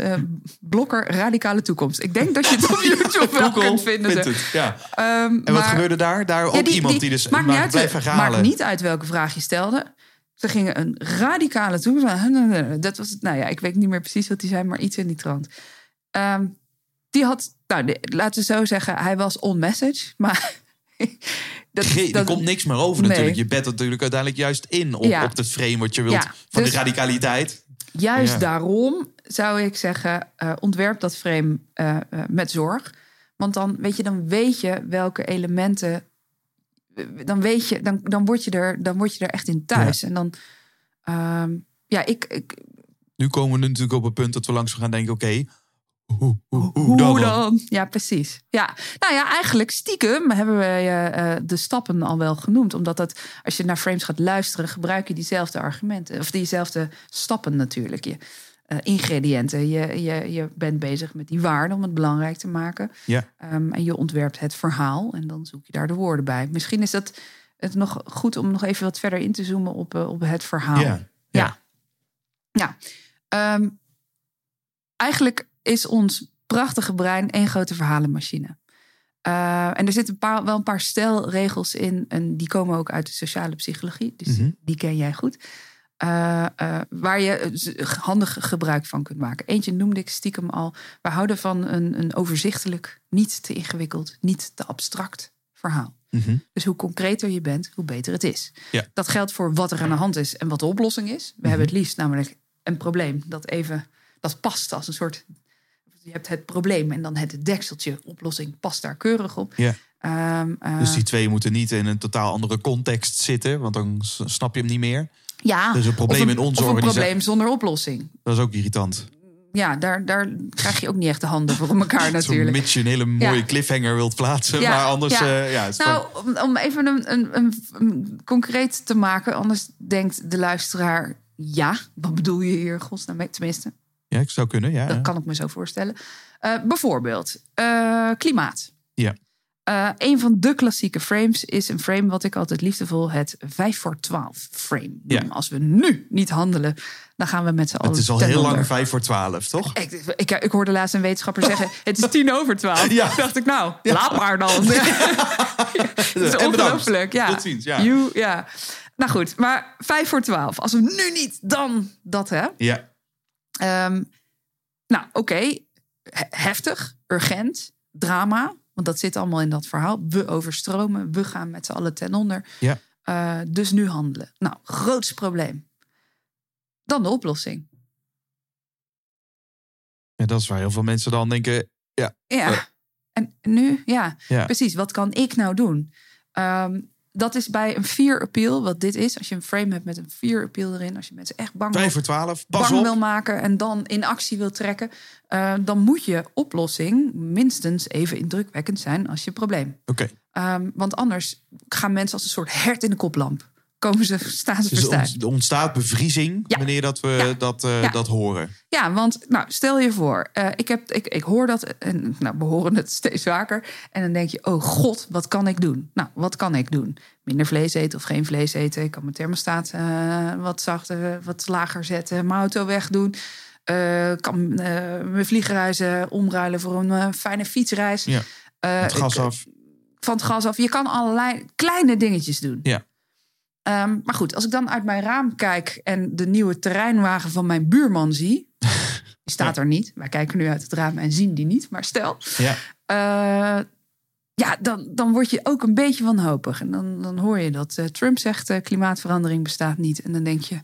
Blokker, radicale toekomst. Ik denk dat je het op YouTube wel kunt vinden. vindt het, ja. Ehm, En wat maar- gebeurde daar? Daar ook Ja, die- iemand die, dus maakt, maar niet uit, blijft herhalen. maakt niet uit welke vraag je stelde. Ze gingen een radicale toekomst. Dat was het. Nou ja, ik weet niet meer precies wat die zei, maar iets in die trant. Ehm, die had, nou, de- laten we zo zeggen, hij was on message, maar dat, er komt niks meer over Nee. natuurlijk. Je bent natuurlijk uiteindelijk juist in op, Ja. op het frame wat je wilt Ja, van dus- de radicaliteit. Juist Ja. daarom zou ik zeggen, eh, ontwerp dat frame eh, eh, met zorg. Want dan weet je, dan weet je welke elementen. Dan weet je, dan, dan, word, je er, dan word je er echt in thuis. En dan, ehm, ja, ik, ik Nu komen we natuurlijk op het punt dat we langzaam gaan denken... oké, hoe, hoe, hoe, hoe dan? dan? Ja, precies. Ja, nou ja, eigenlijk stiekem hebben we eh, eh, de stappen al wel genoemd. Omdat dat, als je naar frames gaat luisteren, gebruik je diezelfde argumenten. Of diezelfde stappen natuurlijk. Je eh, ingrediënten. Je, je, je bent bezig met die waarden om het belangrijk te maken. Ja. Ehm, en je ontwerpt het verhaal en dan zoek je daar de woorden bij. Misschien is dat het nog goed om nog even wat verder in te zoomen op, eh, op het verhaal. Ja. Ja. ja. Ehm, eigenlijk is ons prachtige brein één grote verhalenmachine. Eh, en er zitten een paar, wel een paar stelregels in. En die komen ook uit de sociale psychologie. Dus Mhm. die ken jij goed. Eh, eh, waar je eh, handig gebruik van kunt maken. Eentje noemde ik stiekem al. We houden van een, een overzichtelijk, niet te ingewikkeld, niet te abstract verhaal. Mhm. Dus hoe concreter je bent, hoe beter het is. Ja. Dat geldt voor wat er aan de hand is en wat de oplossing is. We hebben het liefst namelijk een probleem dat even dat past als een soort. Je hebt het probleem en dan het dekseltje. Oplossing past daar keurig op. Ja. Ehm, eh, Dus die twee moeten niet in een totaal andere context zitten... want dan snap je hem niet meer. Ja, dus een probleem in onze of een organisatie- probleem zonder oplossing. Dat is ook irritant. Ja, daar, daar krijg je ook niet echt de handen voor elkaar natuurlijk. mits je een hele mooie Ja. cliffhanger wilt plaatsen. Ja, Maar anders... ja. eh, ja, Nou, om, om even een, een, een, concreet te maken, anders denkt de luisteraar: ja, wat bedoel je hier, godsnaam, mee? tenminste, ja, ik zou kunnen, ja. dat kan ik me zo voorstellen. Eh, bijvoorbeeld, eh, klimaat. Ja. Eh, een van de klassieke frames is een frame wat ik altijd liefdevol het 5 voor 12 frame noem. Ja. Als we nu niet handelen, dan gaan we met z'n allen Het is al heel onder. lang vijf voor twaalf, toch? Ik, ik, ik hoorde laatst een wetenschapper zeggen: Het is tien over twaalf. Ja. dacht ik, nou, laat maar dan. Het is ongelooflijk. Ja. Tot ziens, ja. You- ja. Nou goed, maar vijf voor twaalf. Als we nu niet, dan dat hè. Ja. Ehm, nou, oké. He- Heftig, urgent, drama. Want dat zit allemaal in dat verhaal. We overstromen, we gaan met z'n allen ten onder. Ja. Eh, dus nu handelen. Nou, groots probleem. Dan de oplossing. ja, dat is waar heel veel mensen dan denken... Ja, Ja. Eh. En nu, ja, Ja. precies. Wat kan ik nou doen? Ehm, dat is bij een fear appeal, wat dit is. Als je een frame hebt met een fear appeal erin. Als je mensen echt bang, voor twaalf, pas bang wil maken en dan in actie wil trekken. eh, dan moet je oplossing minstens even indrukwekkend zijn als je probleem. Oké, Ehm, want anders gaan mensen als een soort hert in de koplamp. Komen ze, staan ze Dus er ontstaat bevriezing Ja. wanneer dat we Ja. dat, eh, Ja. dat horen. Ja, want nou, stel je voor, eh, ik, heb, ik, ik hoor dat en nou, we horen het steeds vaker. En dan denk je, oh god, wat kan ik doen? Nou, wat kan ik doen? Minder vlees eten of geen vlees eten. Ik kan mijn thermostaat eh, wat zachter, wat lager zetten. Mijn auto wegdoen. Kan mijn vliegreizen omruilen voor een fijne fietsreis. Ja. Het gas ik- af. van het gas af. Je kan allerlei kleine dingetjes doen. Ja. Ehm, maar goed, als ik dan uit mijn raam kijk en de nieuwe terreinwagen van mijn buurman zie. Die staat er niet. Wij kijken nu uit het raam en zien die niet. Maar stel. Ja. eh, ja, dan, dan word je ook een beetje wanhopig. En dan, dan hoor je dat eh, Trump zegt eh, klimaatverandering bestaat niet. En dan denk je,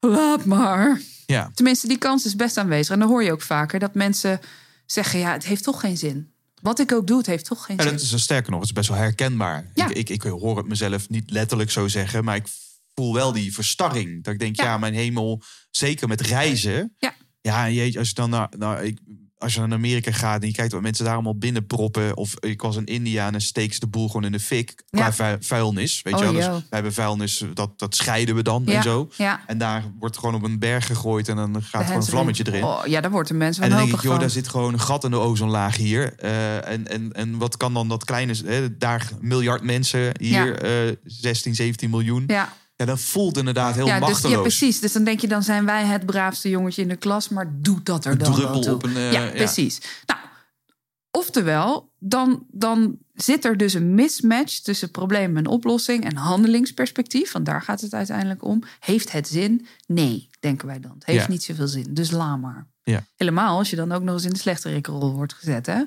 laat maar. Ja. Tenminste, die kans is best aanwezig. En dan hoor je ook vaker dat mensen zeggen... ja, het heeft toch geen zin. Wat ik ook doe, het heeft toch geen zin. dat is sterker nog, het is best wel herkenbaar. Ja. Ik, ik, ik hoor het mezelf niet letterlijk zo zeggen, maar ik voel wel die verstarring. Dat ik denk, ja, Ja. mijn hemel, zeker met reizen. Ja. Ja, jeetje, als je dan naar, naar, ik, als je naar Amerika gaat en je kijkt wat mensen daar allemaal binnenproppen. Of ik was in India en dan steek ze de boel gewoon in de fik qua Ja. vuilnis. Weet Oh, je wel? Dus wij hebben vuilnis, dat, dat scheiden we dan Ja, en zo. ja. En daar wordt gewoon op een berg gegooid en dan gaat gewoon een vlammetje erin. Oh, ja, daar wordt de mensen En dan denk ik, joh, van. daar zit gewoon een gat in de ozonlaag hier. Eh, en, en, en wat kan dan dat kleine... Hè, daar miljard mensen, hier eh 16, 17 miljoen. Ja. Ja, dat voelt inderdaad heel ja, dus, machteloos. ja, precies. Dus dan denk je, dan zijn wij het braafste jongetje in de klas. Maar doet dat er dan wel druppel toe. op een, eh, ja, ja. precies. Nou, oftewel, dan, dan zit er dus een mismatch tussen probleem en oplossing en handelingsperspectief. Want daar gaat het uiteindelijk om. Heeft het zin? Nee, denken wij dan. Het heeft Ja. niet zoveel zin. Dus laat maar. Ja. Helemaal als je dan ook nog eens in de slechterikrol wordt gezet. Hè?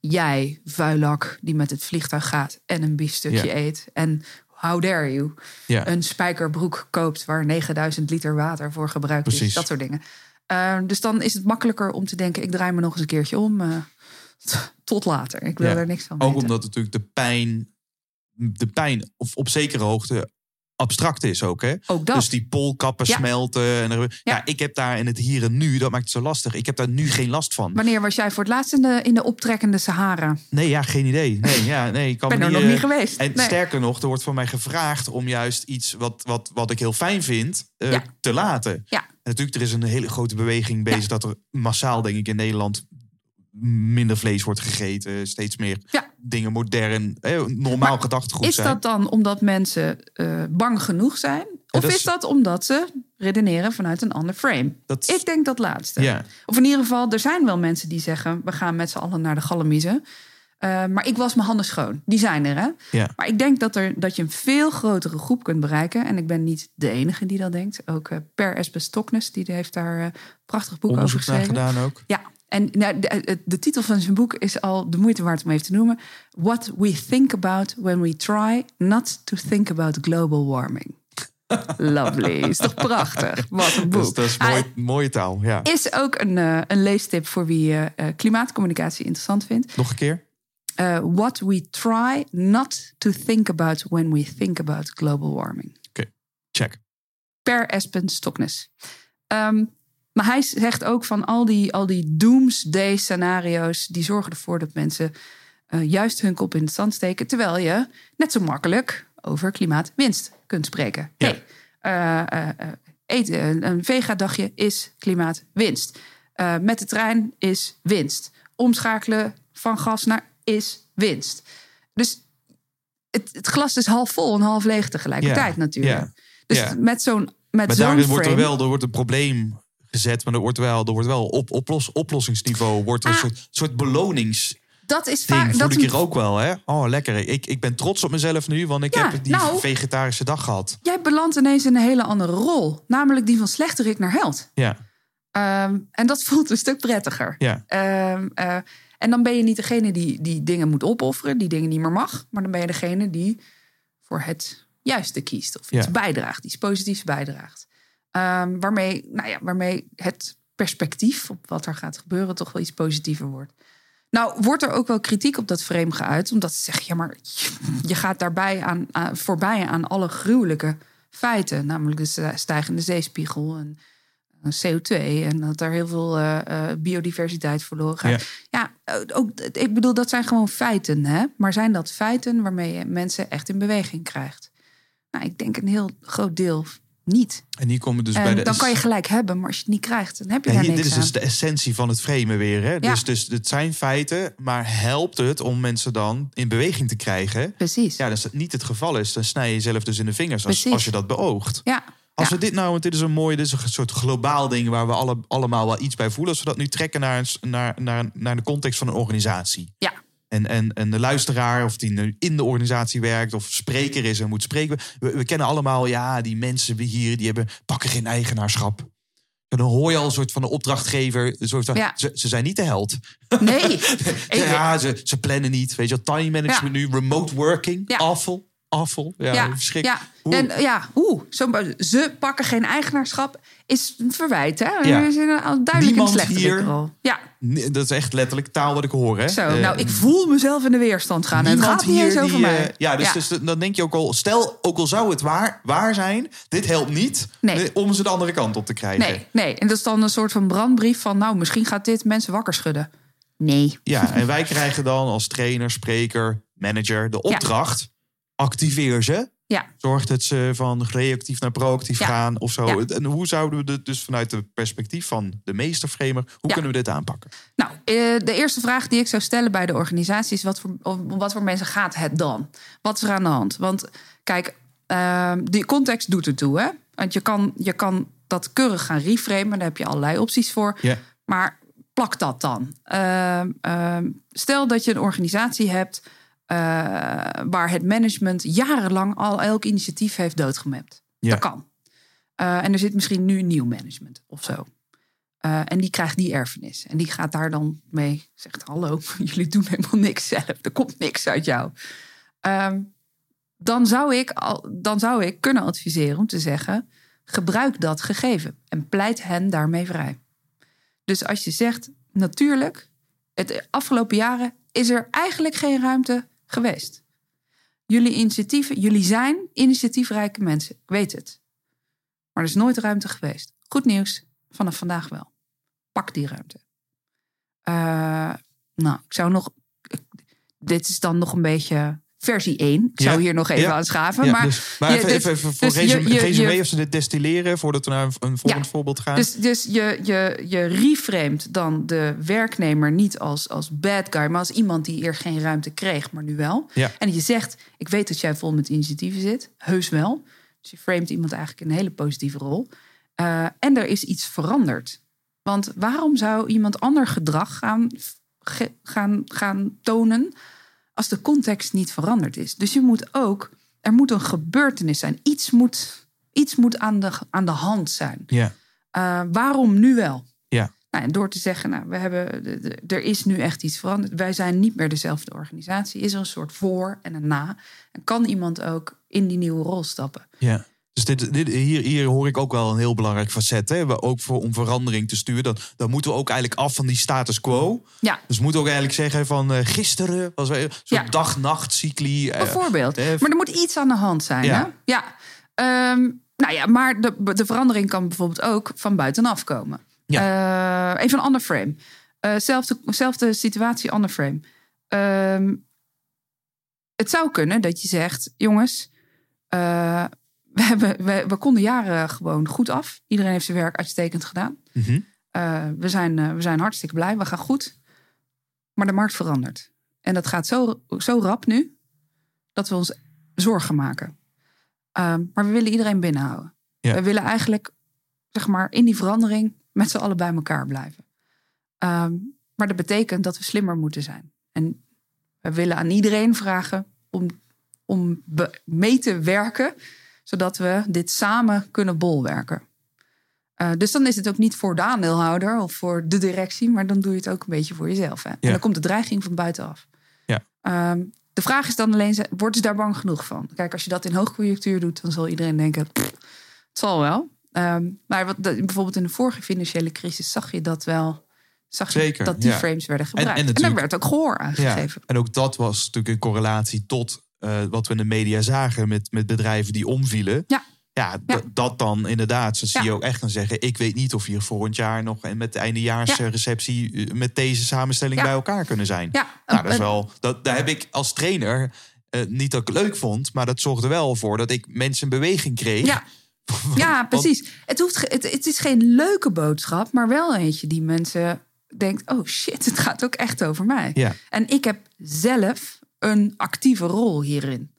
Jij, vuilak, die met het vliegtuig gaat en een biefstukje Ja. eet. En how dare you? Ja. Een spijkerbroek koopt waar 9000 liter water voor gebruikt is. Precies. Dat soort dingen. Uh, dus dan is het makkelijker om te denken: ik draai me nog eens een keertje om. Uh, tot later. Ik wil Ja. er niks van Ook weten. omdat natuurlijk de pijn, de pijn of op zekere hoogte abstract is ook. Hè? Ook dat. Dus die poolkappen Ja. smelten. En er, ja. Ja. ik heb daar in het hier en nu, dat maakt het zo lastig. Ik heb daar nu geen last van. Wanneer was jij voor het laatst in de, in de optrekkende Sahara? Nee, ja, geen idee. Nee, ja, nee, ik kan ben me er niet, nog eh, niet geweest. En Nee. sterker nog, er wordt van mij gevraagd om juist iets wat, wat, wat ik heel fijn vind eh, Ja. te laten. Ja. En natuurlijk, er is een hele grote beweging bezig dat er massaal, denk ik, in Nederland minder vlees wordt gegeten. Steeds meer Ja. dingen modern, eh, normaal gedachtegoed Is zijn. dat dan omdat mensen eh, bang genoeg zijn? Of dat is... is- dat omdat ze redeneren vanuit een ander frame? Dat- Ik denk dat laatste. Of in ieder geval, er zijn wel mensen die zeggen... we gaan met z'n allen naar de gallemiezen. Eh, maar ik was mijn handen schoon. Die zijn er, hè? Maar ik denk dat, er, dat je een veel grotere groep kunt bereiken. En ik ben niet de enige die dat denkt. Ook eh, Per Espe Stoknes, die heeft daar een prachtig boek over onderzoek geschreven. gedaan ook. Ja, en nou, de, de titel van zijn boek is al de moeite waard om even te noemen. What we think about when we try not to think about global warming. Lovely, is toch prachtig? Wat een boek. Dat is mooi, mooie taal. Ja. is ook een, eh, een leestip voor wie eh, eh, klimaatcommunicatie interessant vindt. Nog een keer? Eh, what we try not to think about when we think about global warming. Check. Per Espen Stoknes. Ehm, maar hij zegt ook van al die, al die doomsday scenario's... die zorgen ervoor dat mensen eh, juist hun kop in het zand steken... terwijl je net zo makkelijk over klimaatwinst kunt spreken. Ja. Hey, eh, eh, eten, een vega-dagje is klimaatwinst. Met de trein is winst. Omschakelen van gas naar is winst. Dus het, het glas is half vol en half leeg tegelijkertijd Ja, natuurlijk. ja, Dus met zo'n met Maar daarin wordt er wel er wordt een probleem gezet, maar er wordt wel, er wordt wel op oplos, oplossingsniveau wordt er een Ah. soort, soort beloningsding. dat is vaak dat ik hier ook wel, hè? Oh, lekker. Ik, ik ben trots op mezelf nu, want ik Ja, heb die nou- vegetarische dag gehad. Jij belandt ineens in een hele andere rol, namelijk die van slechterik naar held. Ja, Ehm, en dat voelt een stuk prettiger. ja, Ehm, eh, en dan ben je niet degene die, die dingen moet opofferen, die dingen niet meer mag. Maar dan ben je degene die voor het juiste kiest. Of iets Ja. bijdraagt, iets positiefs bijdraagt. Ehm, waarmee, nou ja, waarmee het perspectief op wat er gaat gebeuren toch wel iets positiever wordt. Nou, wordt er ook wel kritiek op dat frame geuit. Omdat ze zeggen, ja, maar je gaat daarbij aan, aan- voorbij aan alle gruwelijke feiten. Namelijk de stijgende zeespiegel en eh, CO2. En dat er heel veel eh, eh, biodiversiteit verloren gaat. Ja, eh, ook, ik bedoel, dat zijn gewoon feiten. Hè? Maar zijn dat feiten waarmee je mensen echt in beweging krijgt? Nou, ik denk een heel groot deel niet. En hier komen dus en bij de... dan kan je gelijk hebben, maar als je het niet krijgt, dan heb je daar hier, niks dit is aan. dus de essentie van het framen weer. Hè? Dus, dus het zijn feiten, maar helpt het om mensen dan in beweging te krijgen? Precies. Ja, als dat niet het geval is, dan snij je jezelf dus in de vingers als, Precies. als je dat beoogt. Ja. Als Ja. we dit nou, want dit is een mooi, dit is een soort globaal ding waar we alle, allemaal wel iets bij voelen. Als we dat nu trekken naar, naar, naar, naar de context van een organisatie. Ja. En, en, en de luisteraar, of die nu in de organisatie werkt of spreker is en moet spreken. We, we kennen allemaal, ja, die mensen hier, die hebben, pakken geen eigenaarschap. En dan hoor je al een soort van de opdrachtgever. Een soort van, Ja. ze, ze zijn niet de held. Nee. Ja, ze, ze plannen niet. Weet je wel, time management nu, remote working. Ja. Awful. Ja, ja, verschrikkelijk. ja. Hoe- En ja, oeh, zo, ze pakken geen eigenaarschap is een verwijt, hè? Ja. Al duidelijk een slechte hier-. Ja, Nee, Dat is echt letterlijk taal wat ik hoor. Hè? zo. Eh, nou, ik voel mezelf in de weerstand gaan. En het gaat niet eens hier over die, mij. eh, ja, dus, dus dan denk je ook al, stel, ook al zou het waar, waar zijn, dit helpt niet Nee. eh, om ze de andere kant op te krijgen. Nee, nee. En dat is dan een soort van brandbrief van... nou, misschien gaat dit mensen wakker schudden. Nee. Ja, en wij krijgen dan als trainer, spreker, manager de opdracht: activeer ze. Ja. Zorg dat ze van reactief naar proactief Ja. gaan of zo. Ja. En hoe zouden we dit dus vanuit het perspectief van de meesterframer, hoe kunnen we dit aanpakken? Nou, eh, de eerste vraag die ik zou stellen bij de organisatie is: wat voor, wat voor mensen gaat het dan? Wat is er aan de hand? Want kijk, ehm, die context doet ertoe. Hè? Want je kan, je kan dat keurig gaan reframen, daar heb je allerlei opties voor. Ja. Maar plak dat dan. Ehm, ehm, stel dat je een organisatie hebt waar het management jarenlang al elk initiatief heeft doodgemapt. Ja. Dat kan. Eh, en er zit misschien nu nieuw management of zo. Eh, en die krijgt die erfenis. En die gaat daar dan mee. Zegt: Hallo, jullie doen helemaal niks zelf. Er komt niks uit jou. Ehm, dan, zou ik al, dan zou ik kunnen adviseren om te zeggen: gebruik dat gegeven en pleit hen daarmee vrij. Dus als je zegt: natuurlijk, het afgelopen jaren is er eigenlijk geen ruimte geweest. Jullie initiatieven, jullie zijn initiatiefrijke mensen. Ik weet het. Maar er is nooit ruimte geweest. Goed nieuws, vanaf vandaag wel. Pak die ruimte. Eh, nou, ik zou nog. dit is dan nog een beetje versie 1. Ik zou Ja, hier nog even ja, aan schaven. Ja, maar dus, maar je- even, dit- even, even voor dus resume, je- of ze dit destilleren voordat we naar een, een volgend voorbeeld gaan. Dus, dus je, je, je reframet dan de werknemer niet als, als bad guy, maar als iemand die eerst geen ruimte kreeg, maar nu wel. En je zegt: Ik weet dat jij vol met initiatieven zit. Heus wel. Dus je framet iemand eigenlijk in een hele positieve rol. Eh, en er is iets veranderd. Want waarom zou iemand ander gedrag gaan, gaan, gaan tonen als de context niet veranderd is? Dus je moet ook, er moet een gebeurtenis zijn. Iets moet, iets moet aan, de, aan de hand zijn. ja, Uh, waarom nu wel? ja, Nou, en door te zeggen, nou, we hebben, de- de- er is nu echt iets veranderd. Wij zijn niet meer dezelfde organisatie. Is er een soort voor en een na? En kan iemand ook in die nieuwe rol stappen? ja. Dus dit, dit, hier, hier hoor ik ook wel een heel belangrijk facet. Hè? We ook voor, om verandering te sturen. Dan, dan moeten we ook eigenlijk af van die status quo. Ja, Dus we moeten ook eigenlijk zeggen van eh, gisteren was weer een soort Ja. dag-nacht-cycli. eh, bijvoorbeeld. maar er moet iets aan de hand zijn. Ja. Hè? Ja. Ehm, nou ja, maar de, de verandering kan bijvoorbeeld ook van buitenaf komen. Eh, even een ander frame. Zelfde, zelfde situatie, ander frame. Ehm, het zou kunnen dat je zegt, jongens, we, hebben, we, we konden jaren gewoon goed af. Iedereen heeft zijn werk uitstekend gedaan. mhm. Eh, we, zijn, eh, we zijn hartstikke blij, we gaan goed. Maar de markt verandert. En dat gaat zo, zo rap nu dat we ons zorgen maken. Ehm, maar we willen iedereen binnenhouden. Ja. We willen eigenlijk, zeg maar, in die verandering met z'n allen bij elkaar blijven. Ehm, maar dat betekent dat we slimmer moeten zijn. En we willen aan iedereen vragen om, om mee te werken, zodat we dit samen kunnen bolwerken. Eh, dus dan is het ook niet voor de aandeelhouder of voor de directie, maar dan doe je het ook een beetje voor jezelf. Hè? En dan komt de dreiging van buitenaf. Ja. Ehm, de vraag is dan alleen, worden ze daar bang genoeg van? Kijk, als je dat in hoogconjunctuur doet, dan zal iedereen denken, "Pff, het zal wel. Ehm, maar wat, bijvoorbeeld in de vorige financiële crisis zag je dat wel. Zag je Zeker, dat die ja. frames werden en gebruikt. En, daar werd ook gehoor aan Ja. En ook dat was natuurlijk in correlatie tot eh, wat we in de media zagen met, met bedrijven die omvielen. Ja. Ja, dat dan inderdaad. Zo zie je ook echt dan zeggen: Ik weet niet of hier volgend jaar nog en met de eindejaarsreceptie eh, met deze samenstelling bij elkaar kunnen zijn. Ja, Nou, dat is wel, dat, daar heb ik als trainer eh, niet dat ik het leuk vond, maar dat zorgde wel voor dat ik mensen in beweging kreeg. Ja, ja precies. Het, hoeft, het, het is geen leuke boodschap, maar wel eentje die mensen denkt... oh shit, het gaat ook echt over mij. Ja. En ik heb zelf een actieve rol hierin.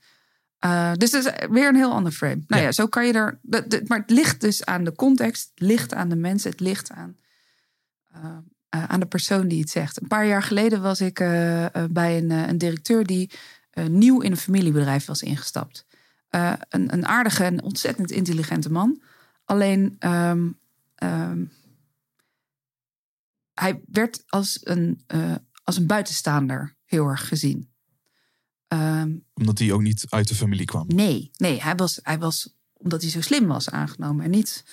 Eh, dus dat is weer een heel ander frame. Nou ja, Ja. zo kan je er... maar het ligt dus aan de context, het ligt aan de mensen... het ligt aan, eh, eh, aan de persoon die het zegt. Een paar jaar geleden was ik bij een, een directeur... die nieuw in een familiebedrijf was ingestapt. Een, een aardige en ontzettend intelligente man. Alleen... ehm, ehm, hij werd als een, als een buitenstaander heel erg gezien. Ehm, Omdat hij ook niet uit de familie kwam. nee, nee hij, was, hij was, omdat hij zo slim was, aangenomen. En niet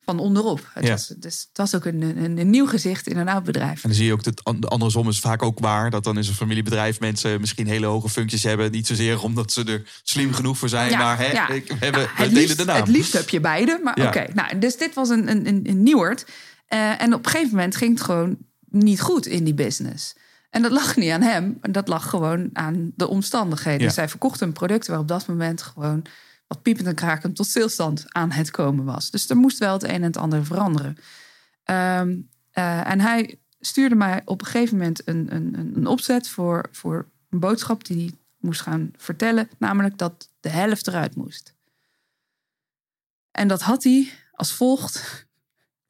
van onderop. Het, Ja. was, dus het was ook een, een, een nieuw gezicht in een oud bedrijf. En dan zie je ook dat an- andersom is vaak ook waar. Dat dan in zo'n familiebedrijf mensen misschien hele hoge functies hebben. Niet zozeer omdat ze er slim genoeg voor zijn. Ja, maar hè, ja. ik- we, hebben, we het, delen liefst, de naam. het liefst heb je beide. Maar oké, nou, dus dit was een, een, een, een nieuwert. Eh, en op een gegeven moment ging het gewoon niet goed in die business. En dat lag niet aan hem. Dat lag gewoon aan de omstandigheden. Ja. Dus hij verkocht een product waar op dat moment gewoon... wat piepend en krakend tot stilstand aan het komen was. Dus er moest wel het een en het ander veranderen. Ehm, eh, en hij stuurde mij op een gegeven moment een, een, een opzet voor, voor een boodschap die hij moest gaan vertellen. Namelijk dat de helft eruit moest. En dat had hij als volgt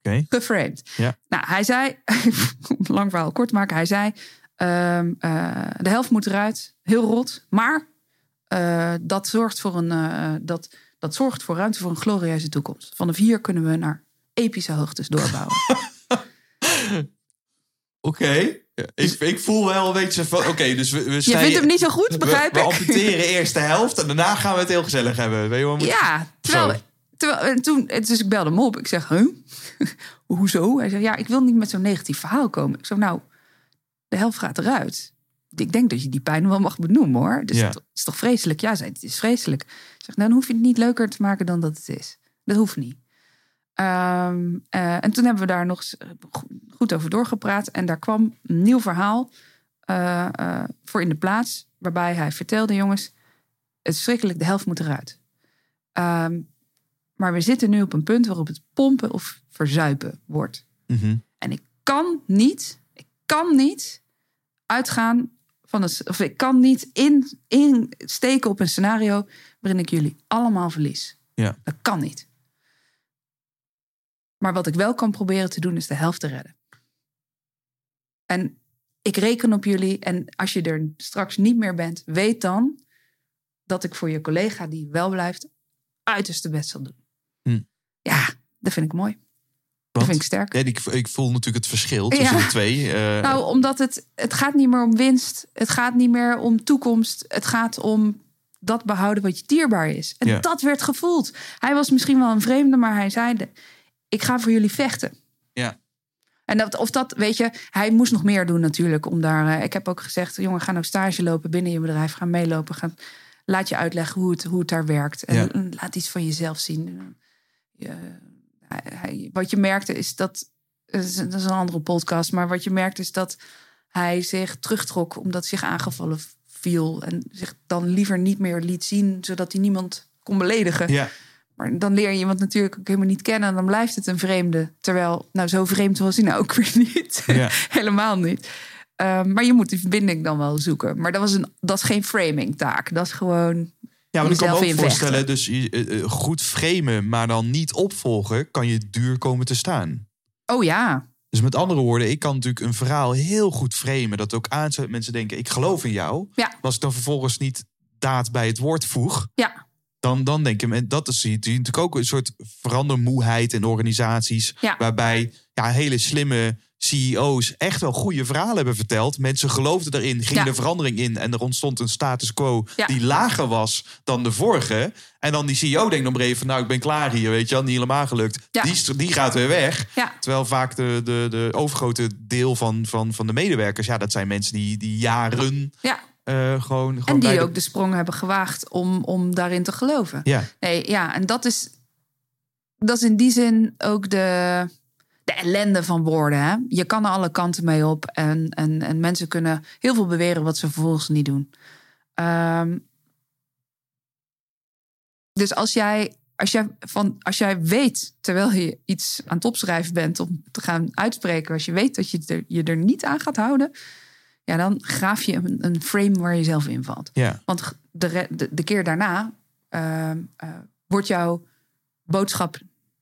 Oké. geframed. Ja. Nou, hij zei, lang verhaal kort maken, hij zei: ehm, eh, de helft moet eruit, heel rot, maar eh, dat, zorgt voor een, eh, dat, dat zorgt voor ruimte voor een glorieuze toekomst. Van de vier kunnen we naar epische hoogtes doorbouwen. Oké. Ja, ik, ik voel wel een beetje van... Oké, dus we, we Je snijden- vindt hem niet zo goed, begrijp we, we ik? amputeren eerst de helft en daarna gaan we het heel gezellig hebben. Weet je wat? Ja, terwijl, terwijl en toen, dus ik belde hem op. Ik zeg, huh? hoezo? Hij zei, ja, ik wil niet met zo'n negatief verhaal komen. Ik zo, nou, de helft gaat eruit. Ik denk dat je die pijn wel mag benoemen, hoor. Dus Ja. het is toch vreselijk? Ja, zei, het is vreselijk. Ik zeg, nou, dan hoef je het niet leuker te maken dan dat het is. Dat hoeft niet. Eh, en toen hebben we daar nog eh, go- goed over doorgepraat. En daar kwam een nieuw verhaal eh, voor in de plaats. Waarbij hij vertelde, jongens, het is verschrikkelijk, de helft moet eruit. Ehm, maar we zitten nu op een punt waarop het pompen of verzuipen wordt. Mhm. En ik kan niet, ik kan niet uitgaan van een, of ik kan niet in, insteken op een scenario waarin ik jullie allemaal verlies. Ja. Dat kan niet. Maar wat ik wel kan proberen te doen is de helft te redden. En ik reken op jullie. En als je er straks niet meer bent, weet dan dat ik voor je collega die wel blijft, uiterste best zal doen. Hm. Ja, dat vind ik mooi. Dat vind ik sterk. Ik, ik voel natuurlijk het verschil tussen Ja. de twee. eh, Nou, omdat het, het gaat niet meer om winst. Het gaat niet meer om toekomst. Het gaat om dat behouden wat je dierbaar is. En Ja. dat werd gevoeld. Hij was misschien wel een vreemde, maar hij zei... ik ga voor jullie vechten. ja. En dat, of dat, weet je, hij moest nog meer doen natuurlijk. Om daar, eh, ik heb ook gezegd, jongen, ga nou stage lopen binnen je bedrijf. Ga meelopen. Ga, laat je uitleggen hoe het, hoe het daar werkt. En Ja. laat iets van jezelf zien. Je- hij- wat je merkte is dat, dat is, dat is een andere podcast. Maar wat je merkt is dat hij zich terugtrok omdat zich aangevallen viel. En zich dan liever niet meer liet zien, zodat hij niemand kon beledigen. ja. Maar dan leer je iemand natuurlijk ook helemaal niet kennen. En dan blijft het een vreemde. Terwijl, nou, zo vreemd was hij nou ook weer niet. Ja. Helemaal niet. Ehm, maar je moet die verbinding dan wel zoeken. Maar dat, was een, dat is geen framing taak. Dat is gewoon. Ja, maar ik kan me ook voorstellen, dus eh, eh, goed framen, maar dan niet opvolgen, kan je duur komen te staan. Oh ja. Dus met andere woorden, ik kan natuurlijk een verhaal heel goed framen. Dat ook aanzet mensen denken, ik geloof in jou. Ja. Maar als ik dan vervolgens niet daad bij het woord voeg, Ja. dan, dan denk ik, en dat is natuurlijk ook een soort verandermoeheid in organisaties. Ja. Waarbij ja, hele slimme CEO's echt wel goede verhalen hebben verteld. Mensen geloofden erin, gingen Ja. de verandering in. En er ontstond een status quo Ja. die lager was dan de vorige. En dan die CEO denkt dan even, nou ik ben klaar hier, weet je wel, niet helemaal gelukt. Ja. Die, die gaat weer weg. Terwijl vaak de, de, de overgrote deel van, van, van de medewerkers, ja, dat zijn mensen die, die jaren Ja. eh, gewoon, gewoon En die de- ook de sprong hebben gewaagd om, om daarin te geloven. Ja, Nee, ja, en dat is, dat is in die zin ook de, de ellende van woorden. Hè? Je kan er alle kanten mee op. En, en, en mensen kunnen heel veel beweren wat ze vervolgens niet doen. Ehm, dus als jij, als, jij van, als jij weet, terwijl je iets aan het opschrijven bent om te gaan uitspreken, als je weet dat je er, je er niet aan gaat houden, ja, dan graaf je een, een frame waar je zelf invalt. Ja. Want de, de, de keer daarna eh, eh, wordt jouw boodschap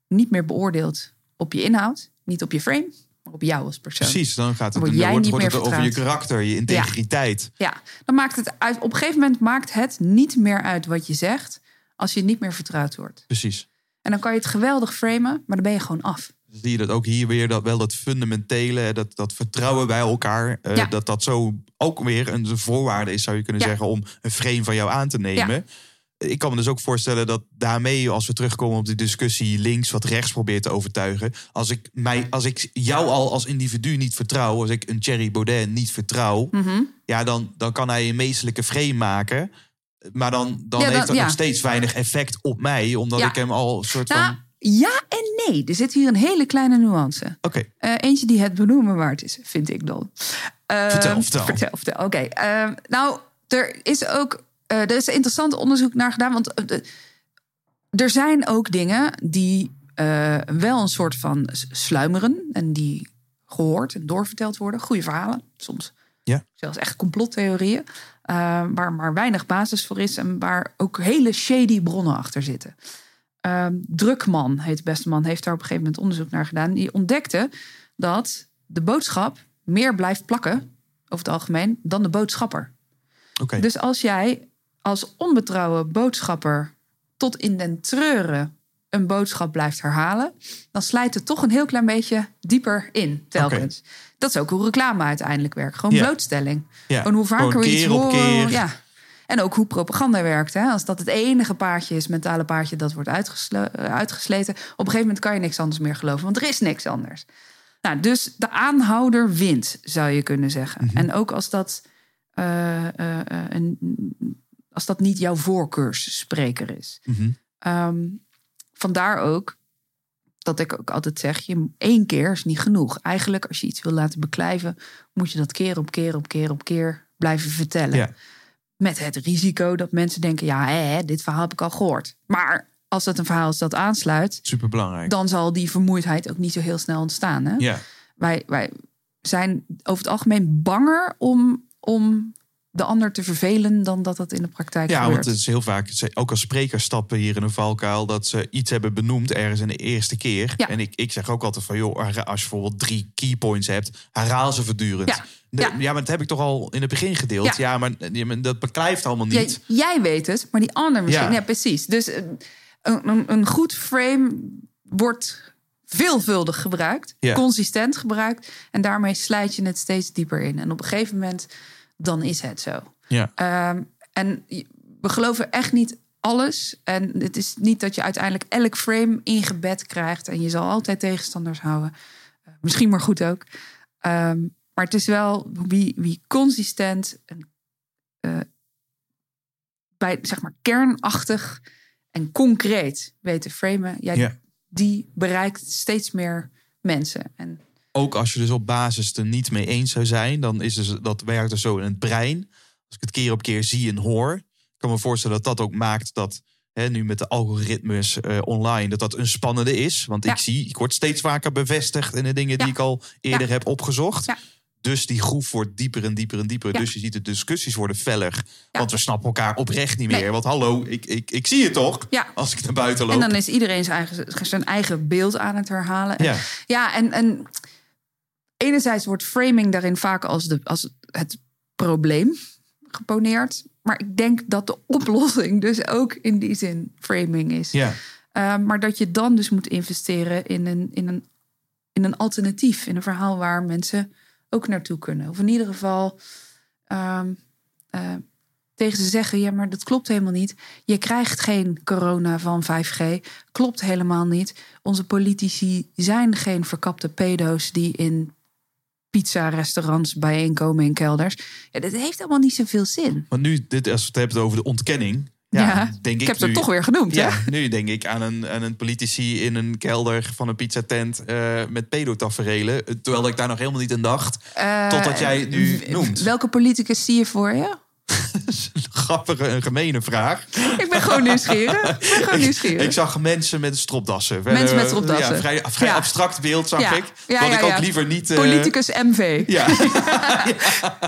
niet meer beoordeeld op je inhoud, niet op je frame, maar op jou als persoon. Precies, dan gaat het, dan jij wordt, niet wordt meer het over je karakter, je integriteit. Ja, dan maakt het uit. Op een gegeven moment maakt het niet meer uit wat je zegt, als je niet meer vertrouwd wordt. Precies. En dan kan je het geweldig framen, maar dan ben je gewoon af. Zie je dat ook hier weer, dat wel dat fundamentele, dat, dat vertrouwen bij elkaar, eh, Ja. dat dat zo ook weer een voorwaarde is, zou je kunnen Ja. zeggen, om een frame van jou aan te nemen. Ik kan me dus ook voorstellen dat daarmee, als we terugkomen op die discussie links wat rechts probeert te overtuigen, als ik, mij, als ik jou al als individu niet vertrouw, als ik een Thierry Baudet niet vertrouw, Mhm. ja, dan, dan kan hij een meestelijke frame maken. Maar dan, dan Ja, heeft dat ja. nog steeds weinig effect op mij, omdat Ja. ik hem al een soort Nou, van. ja en nee. Er zit hier een hele kleine nuance. Oké, Eh, eentje die het benoemen waard is, vind ik dan. Eh, Vertel, vertel. Vertel, vertel. Oké. eh, nou, er is ook eh, er is interessant onderzoek naar gedaan. Want eh, er zijn ook dingen die eh, wel een soort van sluimeren. En die gehoord en doorverteld worden. Goede verhalen, soms. Ja. Zelfs echt complottheorieën. waar maar weinig basis voor is. En waar ook hele shady bronnen achter zitten. Ehm, Drukman, heet de beste man, heeft daar op een gegeven moment onderzoek naar gedaan. Die ontdekte dat de boodschap meer blijft plakken, over het algemeen, dan de boodschapper. oké. Dus als jij als onbetrouwen boodschapper tot in den treuren een boodschap blijft herhalen, dan slijt het toch een heel klein beetje dieper in, telkens. Dat is ook hoe reclame uiteindelijk werkt. Gewoon blootstelling. Ja. En hoe vaker we iets horen, keer. ja. En ook hoe propaganda werkt. Hè? Als dat het enige paardje is, mentale paardje, dat wordt eh, uitgesleten. Op een gegeven moment kan je niks anders meer geloven, want er is niks anders. Nou, dus de aanhouder wint, zou je kunnen zeggen. Mhm. En ook als dat, eh, eh, een, als dat niet jouw voorkeursspreker is. Mhm. Ehm, vandaar ook dat ik ook altijd zeg: je, één keer is niet genoeg. Eigenlijk, als je iets wil laten beklijven, moet je dat keer op keer op keer op keer blijven vertellen. Ja. Met het risico dat mensen denken: ja, hè, dit verhaal heb ik al gehoord. Maar als dat een verhaal is dat aansluit, Super belangrijk. dan zal die vermoeidheid ook niet zo heel snel ontstaan. Hè? Ja. Wij, wij zijn over het algemeen banger om, om de ander te vervelen dan dat dat in de praktijk Ja, gebeurt. want het is heel vaak, ook als sprekers stappen hier in een valkuil, dat ze iets hebben benoemd ergens in de eerste keer. Ja. En ik, ik zeg ook altijd van, joh, als je bijvoorbeeld drie keypoints hebt, herhaal ze voortdurend. Ja. De- Ja. ja, maar dat heb ik toch al in het begin gedeeld. Ja. Ja, maar, ja, dat beklijft allemaal Ja, niet. jij weet het, maar die ander misschien. Ja, Ja. precies. Dus eh, een, een, een goed frame wordt veelvuldig gebruikt, Ja. consistent gebruikt. En daarmee slijt je het steeds dieper in. En op een gegeven moment, dan is het zo. Ja. Ehm, en we geloven echt niet alles. En het is niet dat je uiteindelijk elk frame ingebed krijgt. En je zal altijd tegenstanders houden. Eh, misschien maar goed ook. Ehm, maar het is wel wie, wie consistent en eh, bij zeg maar kernachtig en concreet weet te framen. Ja. Die bereikt steeds meer mensen. En Ook als je dus op basis er niet mee eens zou zijn, dan is dus, dat werkt dus zo in het brein. Als ik het keer op keer zie en hoor, ik kan me voorstellen dat dat ook maakt dat hè, nu met de algoritmes eh, online, dat dat een spannende is. Want Ja. ik zie, ik word steeds vaker bevestigd in de dingen die ik al eerder heb opgezocht. Dus die groef wordt dieper en dieper en dieper. Dus je ziet de discussies worden feller. Want we snappen elkaar oprecht niet meer. Nee. Want hallo, ik, ik, ik zie het toch? Ja. Als ik naar buiten loop. En dan is iedereen zijn eigen, zijn eigen beeld aan het herhalen. En- Ja. ja en, en enerzijds wordt framing daarin vaak als, de, als het probleem geponeerd. Maar ik denk dat de oplossing dus ook in die zin framing is. ja. Uh, maar dat je dan dus moet investeren in een, in, een, in een alternatief. In een verhaal waar mensen ook naartoe kunnen. Of in ieder geval um, uh, tegen ze zeggen: ja, maar dat klopt helemaal niet. Je krijgt geen corona van 5G. Klopt helemaal niet. Onze politici zijn geen verkapte pedo's die in pizza-restaurants bijeenkomen in kelders. Ja, dat heeft allemaal niet zoveel zin. Want nu, dit, als we het hebben over de ontkenning. Ja, Ja, denk ik, Ik heb nu, het toch weer genoemd, Ja, hè? nu denk ik aan een, aan een politici in een kelder van een pizzatent uh, met pedotaferelen. Terwijl ik daar nog helemaal niet aan dacht. Uh, totdat jij het nu noemt. Welke politicus zie je voor je? Grappige en gemene vraag. Ik ben gewoon nieuwsgierig. Ik ben gewoon nieuwsgierig. Ik zag mensen met stropdassen. Mensen met stropdassen. Ja, vrij vrij Ja. abstract beeld zag Ja. ik. Wat ik ook liever niet... eh, Politicus MV. Ja.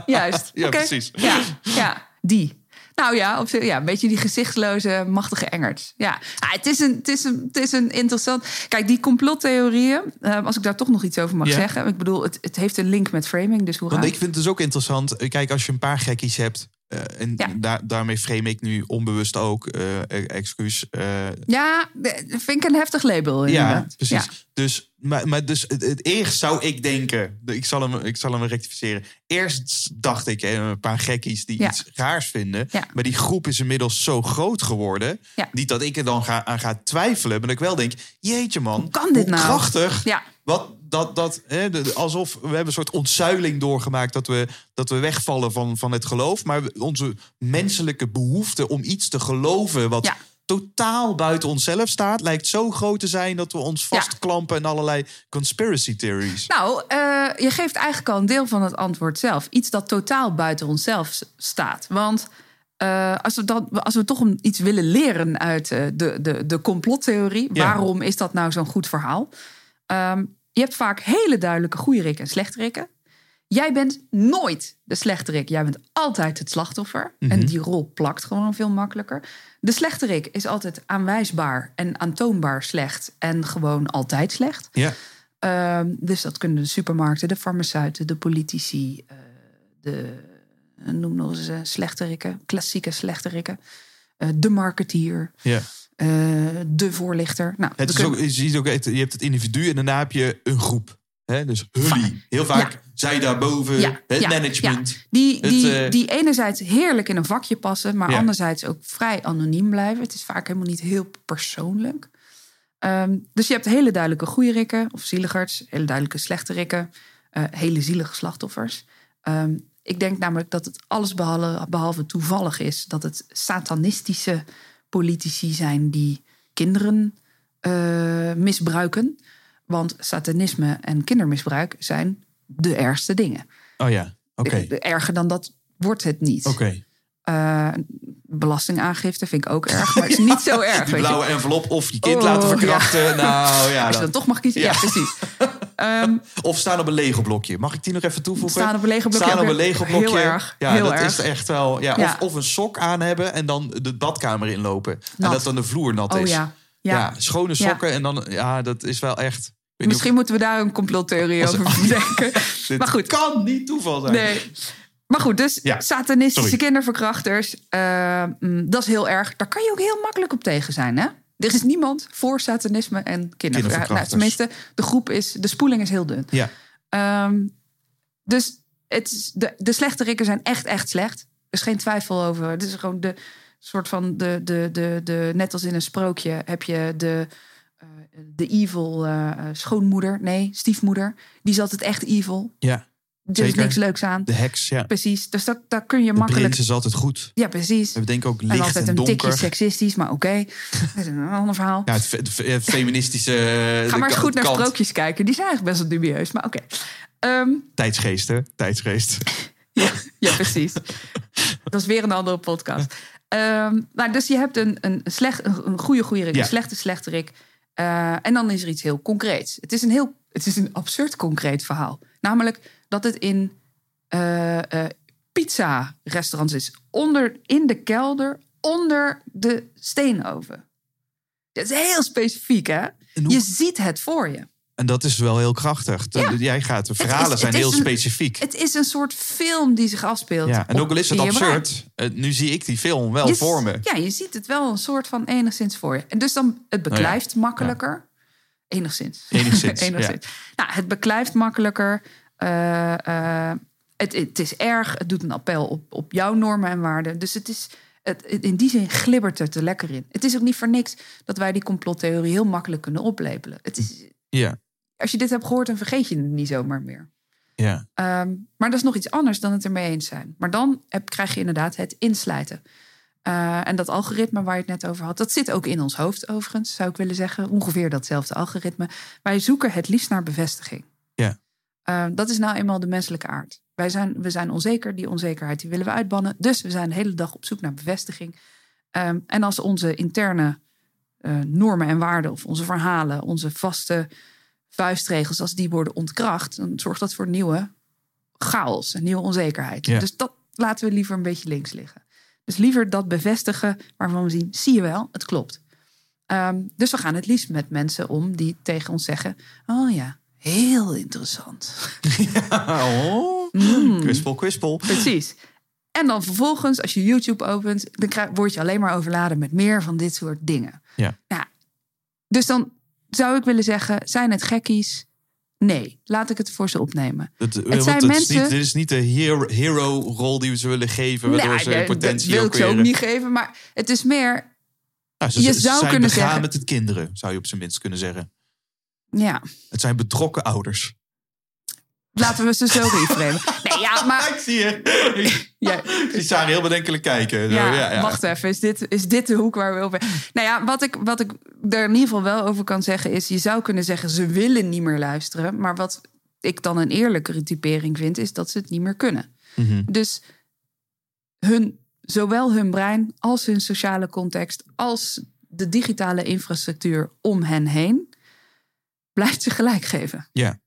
Juist. Ja, Oké. precies. Ja, ja, die. Nou ja, op, ja, een beetje die gezichtsloze, machtige engert. Ja, Ah, het, is een, het, is een, het is een interessant... Kijk, die complottheorieën, eh, als ik daar toch nog iets over mag zeggen. Ik bedoel, het, het heeft een link met framing, dus hoe Want ik vind het dus ook interessant. eh, Kijk, als je een paar gekkies hebt. Eh, en Ja. daarmee frame ik nu onbewust ook. eh, eh, excuus. eh, Ja, vind ik een heftig label ja, precies. Ja. Dus, maar, maar dus het, het eerst zou ik denken. Ik zal hem, ik zal hem rectificeren. Eerst dacht ik een paar gekkies die Ja. iets raars vinden. Maar die groep is inmiddels zo groot geworden. Niet dat ik er dan ga, aan ga twijfelen. Maar dat ik wel denk. Jeetje man. Hoe kan dit nou? Krachtig. Ja. Wat, dat, dat, hè, de- alsof we hebben een soort ontzuiling doorgemaakt dat we, dat we wegvallen van, van het geloof. Maar onze menselijke behoefte om iets te geloven wat Ja. totaal buiten onszelf staat, lijkt zo groot te zijn dat we ons vastklampen in allerlei conspiracy theories. Nou, eh, je geeft eigenlijk al een deel van het antwoord zelf. Iets dat totaal buiten onszelf staat. Want eh, als, we dan, als we toch iets willen leren uit eh, de, de, de complottheorie... Ja. waarom is dat nou zo'n goed verhaal? Ehm, je hebt vaak hele duidelijke goede rikken en slechte rikken. Jij bent nooit de slechterik. Jij bent altijd het slachtoffer. Mhm. En die rol plakt gewoon veel makkelijker. De slechterik is altijd aanwijsbaar en aantoonbaar slecht. En gewoon altijd slecht. Ja. Ehm, dus dat kunnen de supermarkten, de farmaceuten, de politici, eh, de noem nog eens eh, slechterikken, klassieke slechterikken, eh, de marketeer, Ja. Eh, de voorlichter. Nou, Het is ook, je, ziet ook, je hebt het individu en daarna heb je een groep. Hè? Dus jullie. Heel vaak Ja. zij daarboven, Ja, het ja, management. ja. Die, Het, die, eh, die enerzijds heerlijk in een vakje passen, maar anderzijds ook vrij anoniem blijven. Het is vaak helemaal niet heel persoonlijk. Ehm, dus je hebt hele duidelijke goede rikken of zieligerts, hele duidelijke slechte rikken, eh, hele zielige slachtoffers. Ehm, ik denk namelijk dat het alles behalve, behalve toevallig is dat het satanistische politici zijn die kinderen eh, misbruiken. Want satanisme en kindermisbruik zijn de ergste dingen. Oh ja, oké. Erger dan dat wordt het niet. Oké. Eh, belastingaangifte vind ik ook erg, maar het is niet zo erg. Die blauwe envelop of je kind Oh, laten verkrachten. Nou ja, Als je dan- dan toch mag kiezen, ja, Ja. precies. Ehm, Of staan op een Lego blokje. Mag ik die nog even toevoegen? Staan op een Lego blokje Staan op een Lego blokje. heel erg, Ja, heel dat erg. is echt wel. Ja, Ja. Of, of een sok aan hebben en dan de badkamer inlopen. En dat dan de vloer nat oh is. ja. Schone sokken en dan. Ja, dat is wel echt. Misschien moeten we daar een complottheorie over bedenken. maar goed. kan niet toeval zijn. Nee. Maar goed, dus Ja, satanistische sorry. kinderverkrachters, eh, mm, dat is heel erg. Daar kan je ook heel makkelijk op tegen zijn, hè? Er is niemand voor satanisme en kinderverkrachters. Nou, Kinderverkrachters. tenminste, de groep is, de spoeling is heel dun. Ja. Ehm, dus het is, de, de slechterikken zijn echt, echt slecht. Er is geen twijfel over. Het is gewoon de soort van de, de, de, de net als in een sprookje heb je de, eh, de evil eh, eh, schoonmoeder, nee, stiefmoeder. Die is altijd echt evil. Ja, Er is Zeker. niks leuks aan. de heks. Ja. Precies. Dus dat, dat kun je De makkelijk. is altijd goed. Ja, precies. We denken ook En licht altijd en een tikje seksistisch, maar oké. Dat is een ander verhaal. Ja, het, fe- het fe- het feministische. eh, Ga de maar eens goed naar sprookjes kijken. Die zijn eigenlijk best wel dubieus, maar oké. Ehm, Tijdsgeest, hè? Tijdsgeest. Ja, ja, precies. Dat is weer een andere podcast. Ehm, nou, dus je hebt een, een, slecht, een een goede goede rik, Ja. een slechte slechte rik. Eh, en dan is er iets heel concreets. Het is een heel, het is een absurd concreet verhaal. Namelijk dat het in eh, eh, pizza-restaurants is. Onder, in de kelder, onder de steenoven. Dat is heel specifiek, hè? En hoe- Je ziet het voor je. En dat is wel heel krachtig. De- Ja. Jij gaat, de verhalen zijn heel een- specifiek. Het is een soort film die zich afspeelt. ja, en ook al is het absurd, eh, nu zie ik die film wel Je- voor me. Ja, je ziet het wel een soort van enigszins voor je. En dus dan, het beklijft makkelijker. Enigszins. Enigszins, enigszins. Nou, het beklijft makkelijker. Eh, eh, het, het is erg. Het doet een appel op, op jouw normen en waarden. Dus het is, het, in die zin glibbert het er lekker in. Het is ook niet voor niks dat wij die complottheorie heel makkelijk kunnen oplepelen. Het is, Ja, als je dit hebt gehoord, dan vergeet je het niet zomaar meer. ja. Ehm, maar dat is nog iets anders dan het ermee eens zijn. Maar dan heb, krijg je inderdaad het inslijten. Eh, en dat algoritme waar je het net over had, dat zit ook in ons hoofd overigens, zou ik willen zeggen. Ongeveer datzelfde algoritme. Wij zoeken het liefst naar bevestiging. Ja. Eh, dat is nou eenmaal de menselijke aard. Wij zijn, we zijn onzeker, die onzekerheid die willen we uitbannen. Dus we zijn de hele dag op zoek naar bevestiging. Ehm, en als onze interne eh, normen en waarden of onze verhalen, onze vaste vuistregels, als die worden ontkracht, dan zorgt dat voor nieuwe chaos en nieuwe onzekerheid. Ja. Dus dat laten we liever een beetje links liggen. Dus liever dat bevestigen waarvan we zien, zie je wel, het klopt. Ehm, dus we gaan het liefst met mensen om die tegen ons zeggen, oh ja, heel interessant. Oh, Mm. kwispel, kwispel. Precies. En dan vervolgens, als je YouTube opent, dan krijg, word je alleen maar overladen met meer van dit soort dingen. Ja. dus dan zou ik willen zeggen, zijn het gekkies? Nee, laat ik het voor ze opnemen. Het, Het want zijn het is mensen- niet, dit is niet de hero- hero-rol die we ze willen geven, waardoor Nee, ze in potentie dat wil ook ik ze ook niet geven, maar het is meer, Nou, ze, je ze zou zijn kunnen zeggen- met het kinderen, zou je op zijn minst kunnen zeggen. Ja, Het zijn betrokken ouders. laten we ze zo reframen. Nee, ja, maar Ik zie je. ja, zagen heel bedenkelijk kijken. Zo, Ja, ja, ja. wacht even. Is dit, is dit de hoek waar we over... Nou ja, wat ik, wat ik er in ieder geval wel over kan zeggen is... je zou kunnen zeggen, ze willen niet meer luisteren. Maar wat ik dan een eerlijkere typering vind... is dat ze het niet meer kunnen. Mhm. Dus hun, zowel hun brein als hun sociale context... als de digitale infrastructuur om hen heen... blijft ze gelijk geven. Ja.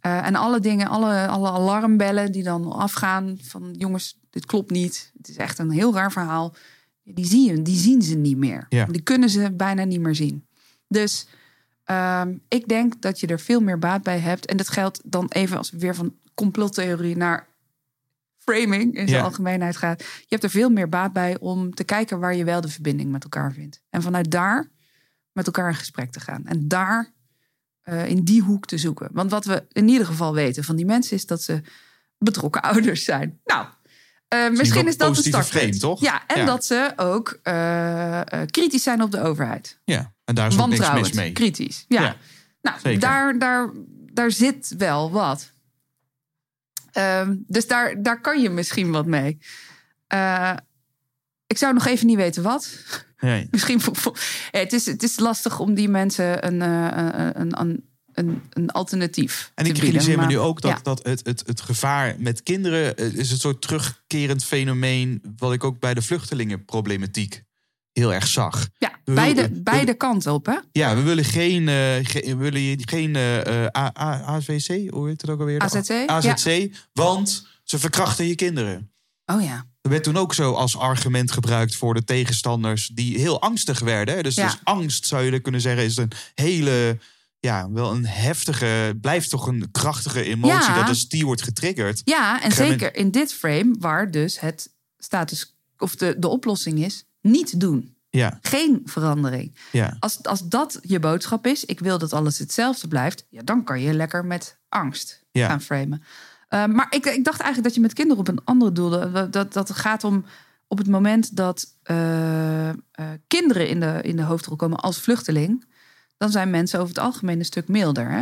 Eh, en alle dingen, alle, alle alarmbellen die dan afgaan van jongens, dit klopt niet. Het is echt een heel raar verhaal. Die, zie je, die zien ze niet meer. Ja. Die kunnen ze bijna niet meer zien. Dus ehm, ik denk dat je er veel meer baat bij hebt. En dat geldt dan even als we weer van complottheorie naar framing in zijn Ja. algemeenheid gaat. Je hebt er veel meer baat bij om te kijken waar je wel de verbinding met elkaar vindt. En vanuit daar met elkaar in gesprek te gaan. En daar eh, in die hoek te zoeken. Want wat we in ieder geval weten van die mensen is dat ze betrokken ouders zijn. Nou, eh, misschien is dat een startpunt. toch? Ja, en Ja. dat ze ook eh, kritisch zijn op de overheid. ja, en daar is ook niks mis mee. kritisch. Ja, Ja, nou, zeker. daar, daar, daar zit wel wat. Ehm, dus daar, daar kan je misschien wat mee. Ik zou nog even niet weten wat. Nee. Misschien Ja, het, is, het is lastig om die mensen een, eh, een, een, een, een alternatief En ik realiseer me nu ook dat, ja. dat het, het, het gevaar met kinderen eh, is een soort terugkerend fenomeen. wat ik ook bij de vluchtelingenproblematiek heel erg zag. Ja, We beide, willen- beide kanten op, hè? Ja, we willen geen, eh, ge- we willen geen eh, eh, A- A- AVC, hoe heet het ook alweer? AZC? AZC, want ze verkrachten je kinderen. Oh ja. Er werd toen ook zo als argument gebruikt voor de tegenstanders die heel angstig werden. Dus, Ja. dus angst zou je kunnen zeggen is een hele, ja, wel een heftige, blijft toch een krachtige emotie. Ja. Dat als die wordt getriggerd. Ja, en zeker in dit frame, waar dus het status of de, de oplossing is: niet doen. Ja, Geen verandering. ja, Als, als dat je boodschap is, ik wil dat alles hetzelfde blijft, ja, dan kan je lekker met angst gaan framen. Eh, maar ik, ik dacht eigenlijk dat je met kinderen op een andere doelde. Dat, dat, gaat om op het moment dat eh, eh, kinderen in de, in de hoofdrol komen als vluchteling, dan zijn mensen over het algemeen een stuk milder. Hè?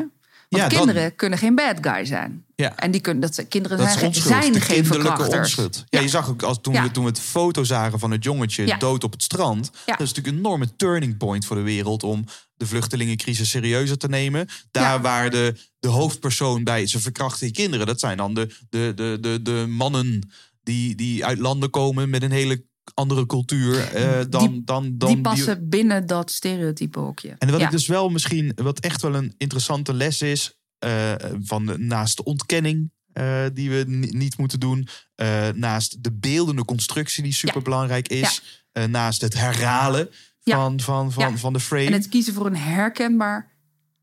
Want Ja, dan- kinderen kunnen geen bad guy zijn. ja. En die kunnen, dat zijn, kinderen Dat zijn, zijn de geen verkrachters. onschuld. Ja, je zag ook als toen, Ja. we, toen we het foto zagen van het jongetje dood op het strand. Dat is natuurlijk een enorme turning point voor de wereld om de vluchtelingencrisis serieuzer te nemen. Daar Ja. waar de, de hoofdpersoon bij ze verkrachten je kinderen. Dat zijn dan de, de, de, de, de mannen die, die uit landen komen met een hele andere cultuur eh, dan, Die- dan, dan die passen binnen dat stereotype hokje. en wat Ja. ik dus wel misschien, wat echt wel een interessante les is, eh, van de- naast de ontkenning eh, die we ni- niet moeten doen, naast de beeldende constructie die super belangrijk is, naast het herhalen Ja. van, van, van, Ja. van de frame. En het kiezen voor een herkenbaar,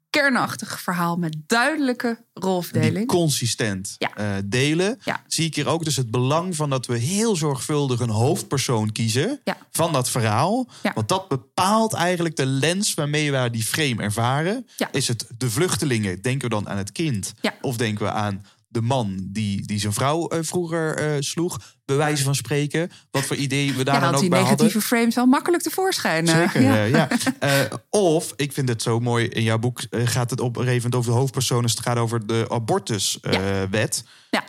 kernachtig verhaal met duidelijke die rolverdeling. consistent Ja. eh, delen. Zie ik hier ook dus het belang van dat we heel zorgvuldig een hoofdpersoon kiezen van dat verhaal. Want dat bepaalt eigenlijk de lens waarmee we die frame ervaren. Is het de vluchtelingen? Denken we dan aan het kind? Of denken we aan de man die, die zijn vrouw eh, vroeger eh, sloeg? Bij wijze van spreken. Wat voor idee we daar Ja, dan ook die bij hadden. negatieve frames wel makkelijk tevoorschijn. Zeker, ja. Eh, of, ik vind het zo mooi, in jouw boek gaat het op een over de hoofdpersoon. als Het gaat over de abortuswet. Ja.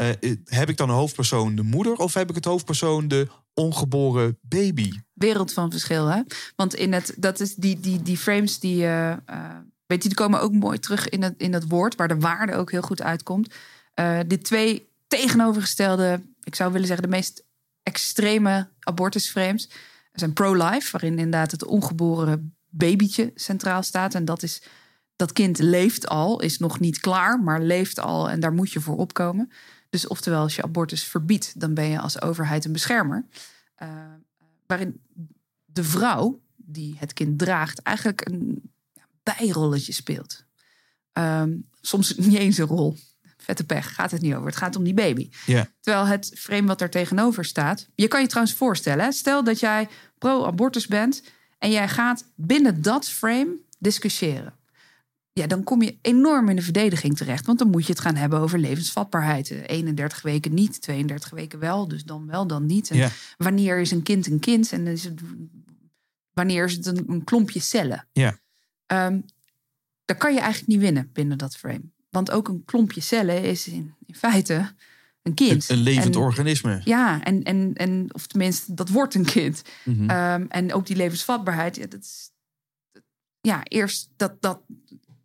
heb ik dan een hoofdpersoon de moeder of heb ik het hoofdpersoon de ongeboren baby? Wereld van verschil, hè? Want in het, dat is die, die, die frames die. weet je, die komen ook mooi terug in het, in het woord, waar de waarde ook heel goed uitkomt. Eh die twee, tegenovergestelde, ik zou willen zeggen, de meest extreme abortusframes zijn pro-life, waarin inderdaad het ongeboren babytje centraal staat. En dat is dat kind leeft al, is nog niet klaar, maar leeft al en daar moet je voor opkomen. Dus oftewel, als je abortus verbiedt, dan ben je als overheid een beschermer. Uh, waarin de vrouw die het kind draagt eigenlijk een bijrolletje speelt. Um, soms niet eens een rol. Vette pech, gaat het niet over. Het gaat om die baby. Ja. Terwijl het frame wat er tegenover staat. Je kan je trouwens voorstellen, hè? stel dat jij pro-abortus bent en jij gaat binnen dat frame discussiëren. Ja, dan kom je enorm in de verdediging terecht. Want dan moet je het gaan hebben over levensvatbaarheid. 31 weken niet, 32 weken wel. Dus dan wel, dan niet. En. Wanneer is een kind een kind? En is het, wanneer is het een, een klompje cellen? Ja. Ehm, daar kan je eigenlijk niet winnen binnen dat frame. Want ook een klompje cellen is in, in feite een kind. Een, een levend En- organisme. Ja, en, en, en of tenminste, dat wordt een kind. Mhm. Ehm, en ook die levensvatbaarheid. Ja, dat is, ja, eerst dat, dat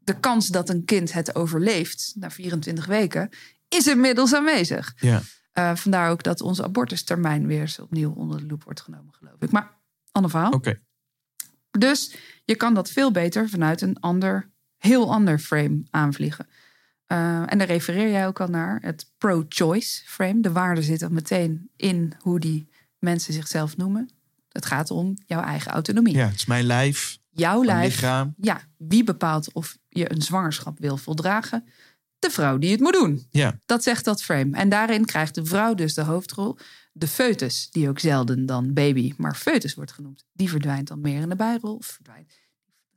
de kans dat een kind het overleeft na 24 weken is inmiddels aanwezig. ja. Eh, vandaar ook dat onze abortustermijn weer opnieuw onder de loep wordt genomen, geloof ik. Maar ander verhaal. Oké. Dus je kan dat veel beter vanuit een ander, heel ander frame aanvliegen. Eh, en daar refereer jij ook al naar, het pro-choice frame. De waarde zit dan meteen in hoe die mensen zichzelf noemen. Het gaat om jouw eigen autonomie. Ja, het is mijn lijf, Jouw mijn lijf. lichaam. Ja, wie bepaalt of je een zwangerschap wil voldragen? De vrouw die het moet doen. Ja, Dat zegt dat frame. En daarin krijgt de vrouw dus de hoofdrol. De foetus, die ook zelden dan baby, maar foetus wordt genoemd. Die verdwijnt dan meer in de bijrol. Of verdwijnt,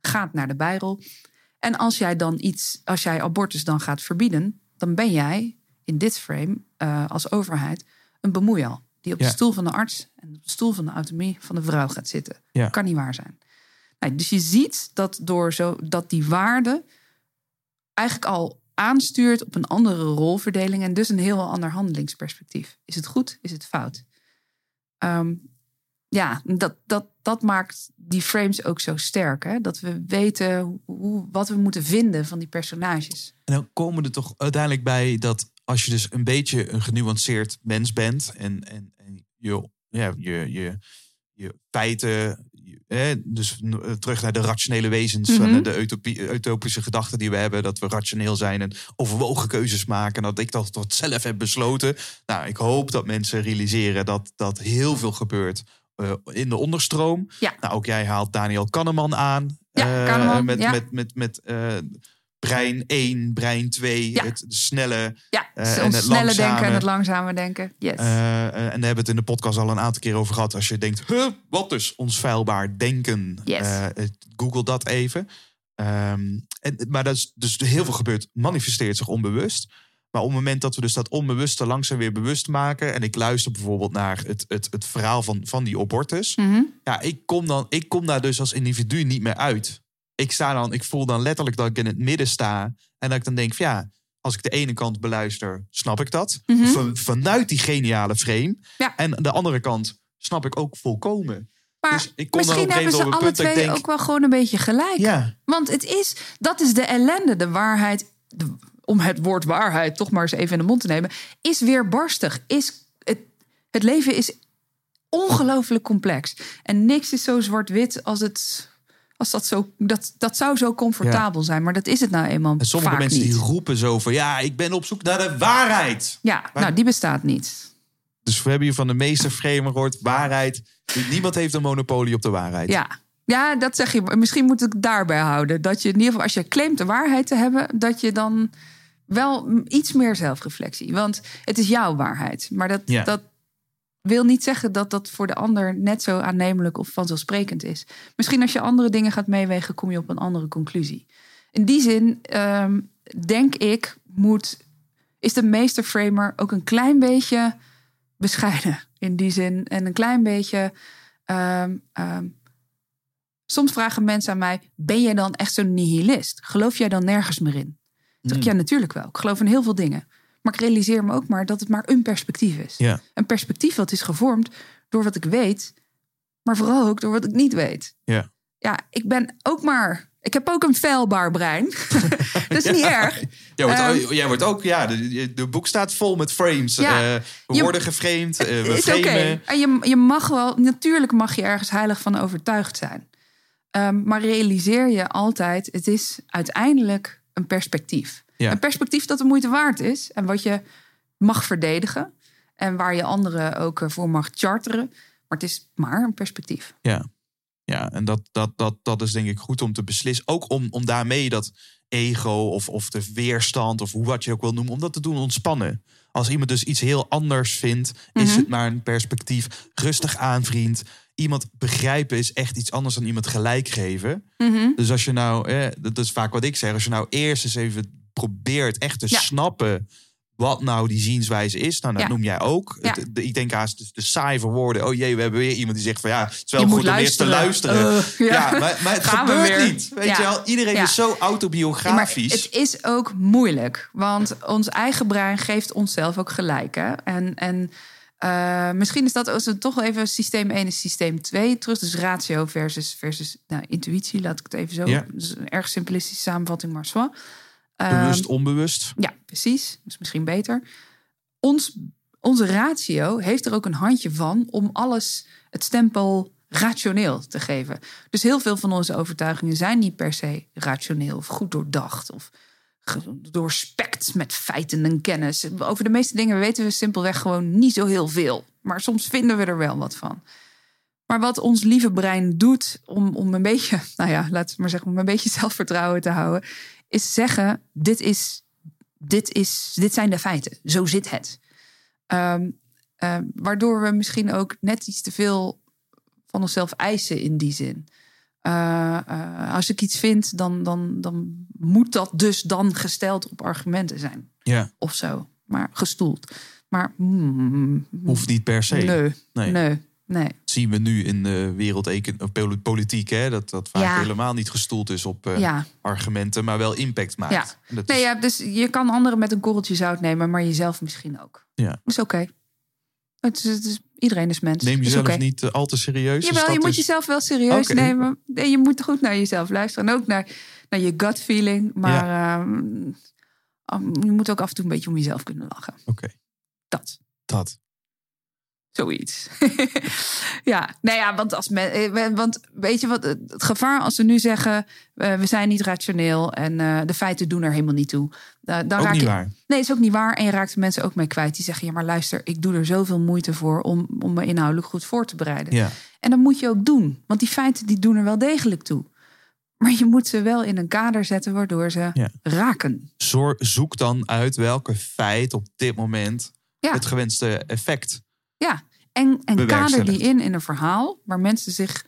gaat naar de bijrol. En als jij dan iets, als jij abortus dan gaat verbieden, dan ben jij in dit frame eh, als overheid een bemoeial. Die op Ja. de stoel van de arts en op de stoel van de autonomie van de vrouw gaat zitten. Ja. Kan niet waar zijn. Dus je ziet dat, door zo, dat die waarde eigenlijk al aanstuurt op een andere rolverdeling en dus een heel ander handelingsperspectief. Is het goed? Is het fout? Ehm, ja, dat, dat, dat maakt die frames ook zo sterk. Hè? Dat we weten hoe, wat we moeten vinden van die personages. En dan komen er toch uiteindelijk bij dat als je dus een beetje een genuanceerd mens bent en, en, en je, ja, je, je, je feiten, je- hè, dus n- terug naar de rationele wezens, Mhm. van de utopie, utopische gedachten die we hebben, dat we rationeel zijn en overwogen keuzes maken, en dat ik dat tot zelf heb besloten. Nou, ik hoop dat mensen realiseren dat dat heel veel gebeurt eh, in de onderstroom. Ja. Nou, ook jij haalt Daniel Kahneman aan. Ja, eh, Kahneman, met, ja. met, met, met eh, brein 1, brein 2, Ja. het snelle. Ja, Eh, en ons het snelle langzame. denken en het langzame denken. Yes. eh, eh, en daar hebben we het in de podcast al een aantal keer over gehad. Als je denkt, huh, wat is ons feilbaar denken? Yes. Eh, eh, Google dat even. Ehm, en, maar dat is dus heel veel gebeurt, manifesteert zich onbewust. Maar op het moment dat we dus dat onbewuste langzaam weer bewust maken. En ik luister bijvoorbeeld naar het, het, het verhaal van, van die abortus. Mhm. Ja, ik kom, dan, ik kom daar dus als individu niet meer uit. Ik, sta dan, ik voel dan letterlijk dat ik in het midden sta. En dat ik dan denk van ja, als ik de ene kant beluister, snap ik dat. Mhm. Van, vanuit die geniale frame. Ja. En de andere kant snap ik ook volkomen. Maar dus ik kom misschien hebben ze alle twee denk... ook wel gewoon een beetje gelijk. Ja, Want het is, dat is de ellende, de waarheid. de- om het woord waarheid toch maar eens even in de mond te nemen. Is weerbarstig. Is het, het leven is ongelooflijk complex. En niks is zo zwart-wit als het. Als dat, zo, dat, dat zou zo comfortabel zijn, maar dat is het nou eenmaal en sommige mensen niet. die roepen zo van... ja, ik ben op zoek naar de waarheid. Ja, nou, die bestaat niet. Dus we hebben hier van de meeste framer gehoord... waarheid. Niemand heeft een monopolie op de waarheid. Ja. ja, dat zeg je. Misschien moet ik daarbij houden. Dat je in ieder geval, als je claimt de waarheid te hebben, dat je dan wel iets meer zelfreflectie. Want het is jouw waarheid. Maar dat, Ja. dat wil niet zeggen dat dat voor de ander net zo aannemelijk of vanzelfsprekend is. Misschien als je andere dingen gaat meewegen, kom je op een andere conclusie. In die zin ehm, denk ik, moet, is de meesterframer ook een klein beetje bescheiden. In die zin. En een klein beetje. ehm, ehm, soms vragen mensen aan mij: ben jij dan echt zo'n nihilist? Geloof jij dan nergens meer in? Zeg ik, ja, natuurlijk wel. Ik geloof in heel veel dingen. Maar ik realiseer me ook maar dat het maar een perspectief is. Ja. Een perspectief dat is gevormd door wat ik weet, maar vooral ook door wat ik niet weet. Ja. Ja, ik ben ook maar. Ik heb ook een feilbaar brein. dat is niet erg. Jij wordt, Ehm, ook- jij wordt ook, ja, de, de boek staat vol met frames. Ja. Eh, we Je- worden geframed, eh, we is oké. framen. En je, je mag wel, natuurlijk mag je ergens heilig van overtuigd zijn. Ehm, maar realiseer je altijd, het is uiteindelijk een perspectief. Ja. Een perspectief dat de moeite waard is en wat je mag verdedigen. En waar je anderen ook eh, voor mag charteren. Maar het is maar een perspectief. Ja, ja en dat, dat, dat, dat is denk ik goed om te beslissen. Ook om, om daarmee dat ego of, of de weerstand of hoe wat je ook wil noemen, om dat te doen ontspannen. Als iemand dus iets heel anders vindt, is Mhm. het maar een perspectief. Rustig aan, vriend. Iemand begrijpen is echt iets anders dan iemand gelijk geven. Dus als je nou, eh, dat is vaak wat ik zeg, als je nou eerst eens even probeert echt te Ja. snappen wat nou die zienswijze is, nou, dat Ja. noem jij ook. Ja. Het- de- ik denk haast de, de saaie woorden. Oh jee, we hebben weer iemand die zegt van ja, het is wel Je goed om eerst te luisteren. Uh, ja. ja. maar, maar het Gaan gebeurt niet. Weet je wel, iedereen is zo Ja, maar autobiografisch. het is ook moeilijk, want ons eigen brein geeft onszelf ook gelijk. Hè? En, en eh, misschien is dat als we toch even systeem 1 en systeem 2 terug. Dus ratio versus, versus nou, intuïtie, laat ik het even zo. Ja. Dus een erg simplistische samenvatting, maar zo. Bewust, onbewust. Ja, precies. Is misschien beter. Ons, onze ratio heeft er ook een handje van om alles het stempel rationeel te geven. Dus heel veel van onze overtuigingen zijn niet per se rationeel of goed doordacht of doorspekt met feiten en kennis. Over de meeste dingen weten we simpelweg gewoon niet zo heel veel. Maar soms vinden we er wel wat van. Maar wat ons lieve brein doet om, om een beetje, nou ja, laten we maar zeggen, om een beetje zelfvertrouwen te houden, is zeggen: dit is dit, is, dit zijn de feiten. Zo zit het. Ehm, ehm, waardoor we misschien ook net iets te veel van onszelf eisen in die zin. Eh, eh, als ik iets vind, dan, dan, dan moet dat dus dan gesteld op argumenten zijn. Ja, Of zo. Maar gestoeld. Maar mm, hoeft niet per se. nee, Nee. nee, zien we nu in de wereldpolitiek, hè? Dat dat vaak Ja. helemaal niet gestoeld is op eh, Ja. argumenten, maar wel impact maakt. Ja. Dat Nee, is- ja, dus je kan anderen met een korreltje zout nemen, maar jezelf misschien ook. Ja. Dat is oké. Het is, het is, iedereen is mens. Neem jezelf niet eh, al te serieus. Dus Jawel, je moet is- jezelf wel serieus nemen. En je moet goed naar jezelf luisteren. En ook naar, naar je gut feeling. Maar ehm, um, je moet ook af en toe een beetje om jezelf kunnen lachen. Oké, Dat. dat. Zoiets. ja, nou ja, want, als men, eh, want weet je wat, het gevaar als we nu zeggen, eh, we zijn niet rationeel en eh, de feiten doen er helemaal niet toe. eh, dan Ook raak niet je, waar. Nee, is ook niet waar. En je raakt de mensen ook mee kwijt. Die zeggen, ja, maar luister, ik doe er zoveel moeite voor om, om me inhoudelijk goed voor te bereiden. Ja. En dat moet je ook doen. Want die feiten die doen er wel degelijk toe. Maar je moet ze wel in een kader zetten waardoor ze Ja. raken. Zoek dan uit welke feit op dit moment Ja. het gewenste effect. Ja, en, en kader die in in een verhaal waar mensen zich,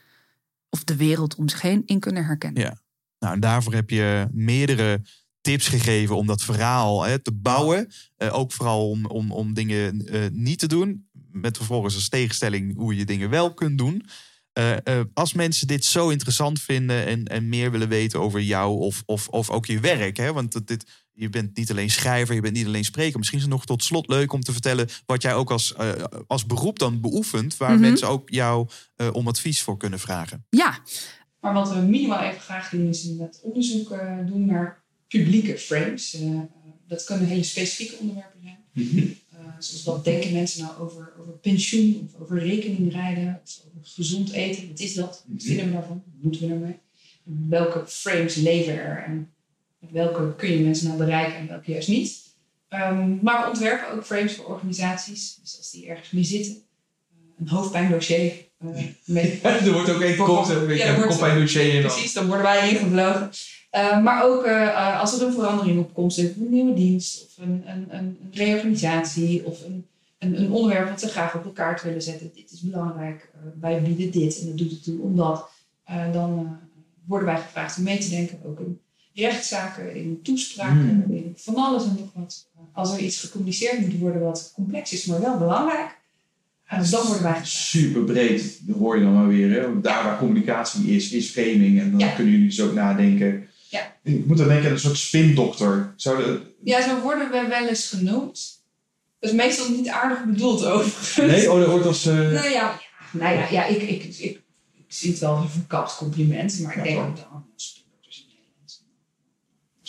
of de wereld om zich heen, in kunnen herkennen. Ja. Nou, en daarvoor heb je meerdere tips gegeven om dat verhaal hè, te bouwen. Eh, ook vooral om, om, om dingen eh, niet te doen. Met vervolgens als tegenstelling hoe je dingen wel kunt doen. Eh, als mensen dit zo interessant vinden en, en meer willen weten over jou of, of, of ook je werk. Hè, want dit, je bent niet alleen schrijver, je bent niet alleen spreker. Misschien is het nog tot slot leuk om te vertellen wat jij ook als, eh, als beroep dan beoefent. Waar Mhm. mensen ook jou eh, om advies voor kunnen vragen. Ja, Maar wat we minimaal even graag doen, is inderdaad onderzoek eh, doen naar publieke frames. Eh, dat kunnen hele specifieke onderwerpen zijn. Eh, zoals wat denken mensen nou over, over pensioen, of over rekeningrijden, of over gezond eten. Wat is dat? Wat vinden we daarvan? Wat moeten we ermee? Welke frames leven er? En welke kun je mensen nou bereiken en welke juist niet? Ehm, maar we ontwerpen ook frames voor organisaties. Dus als die ergens mee zitten. eh, een hoofdpijndossier. eh, mee, er wordt ook Voor- kort, een beetje ja, een wordt- kop bij dossier in. dan. Precies, dan worden wij ingevlogen. Eh, maar ook eh, als er een verandering op komst is, een nieuwe dienst of een, een, een reorganisatie of een, een, een onderwerp wat ze graag op de kaart willen zetten. Dit is belangrijk, wij bieden dit en dat doet het toe omdat. dan worden wij gevraagd om mee te denken, ook in rechtszaken, in toespraken, in van alles en nog wat. Als er iets gecommuniceerd moet worden wat complex is, maar wel belangrijk, eh, dan worden wij. Super breed, dat hoor je dan maar weer. Hè? Daar waar communicatie is, is framing. En dan Ja. kunnen jullie dus ook nadenken. Ja. Ik moet dan denken aan een soort spindokter. De... Ja, zo worden we wel eens genoemd. Dat is meestal niet aardig bedoeld overigens. Nee, oh, dat wordt als... eh, Nou ja, nou ja, ja ik, ik, ik, ik zie het wel als een verkapt compliment, maar ik denk ook dan.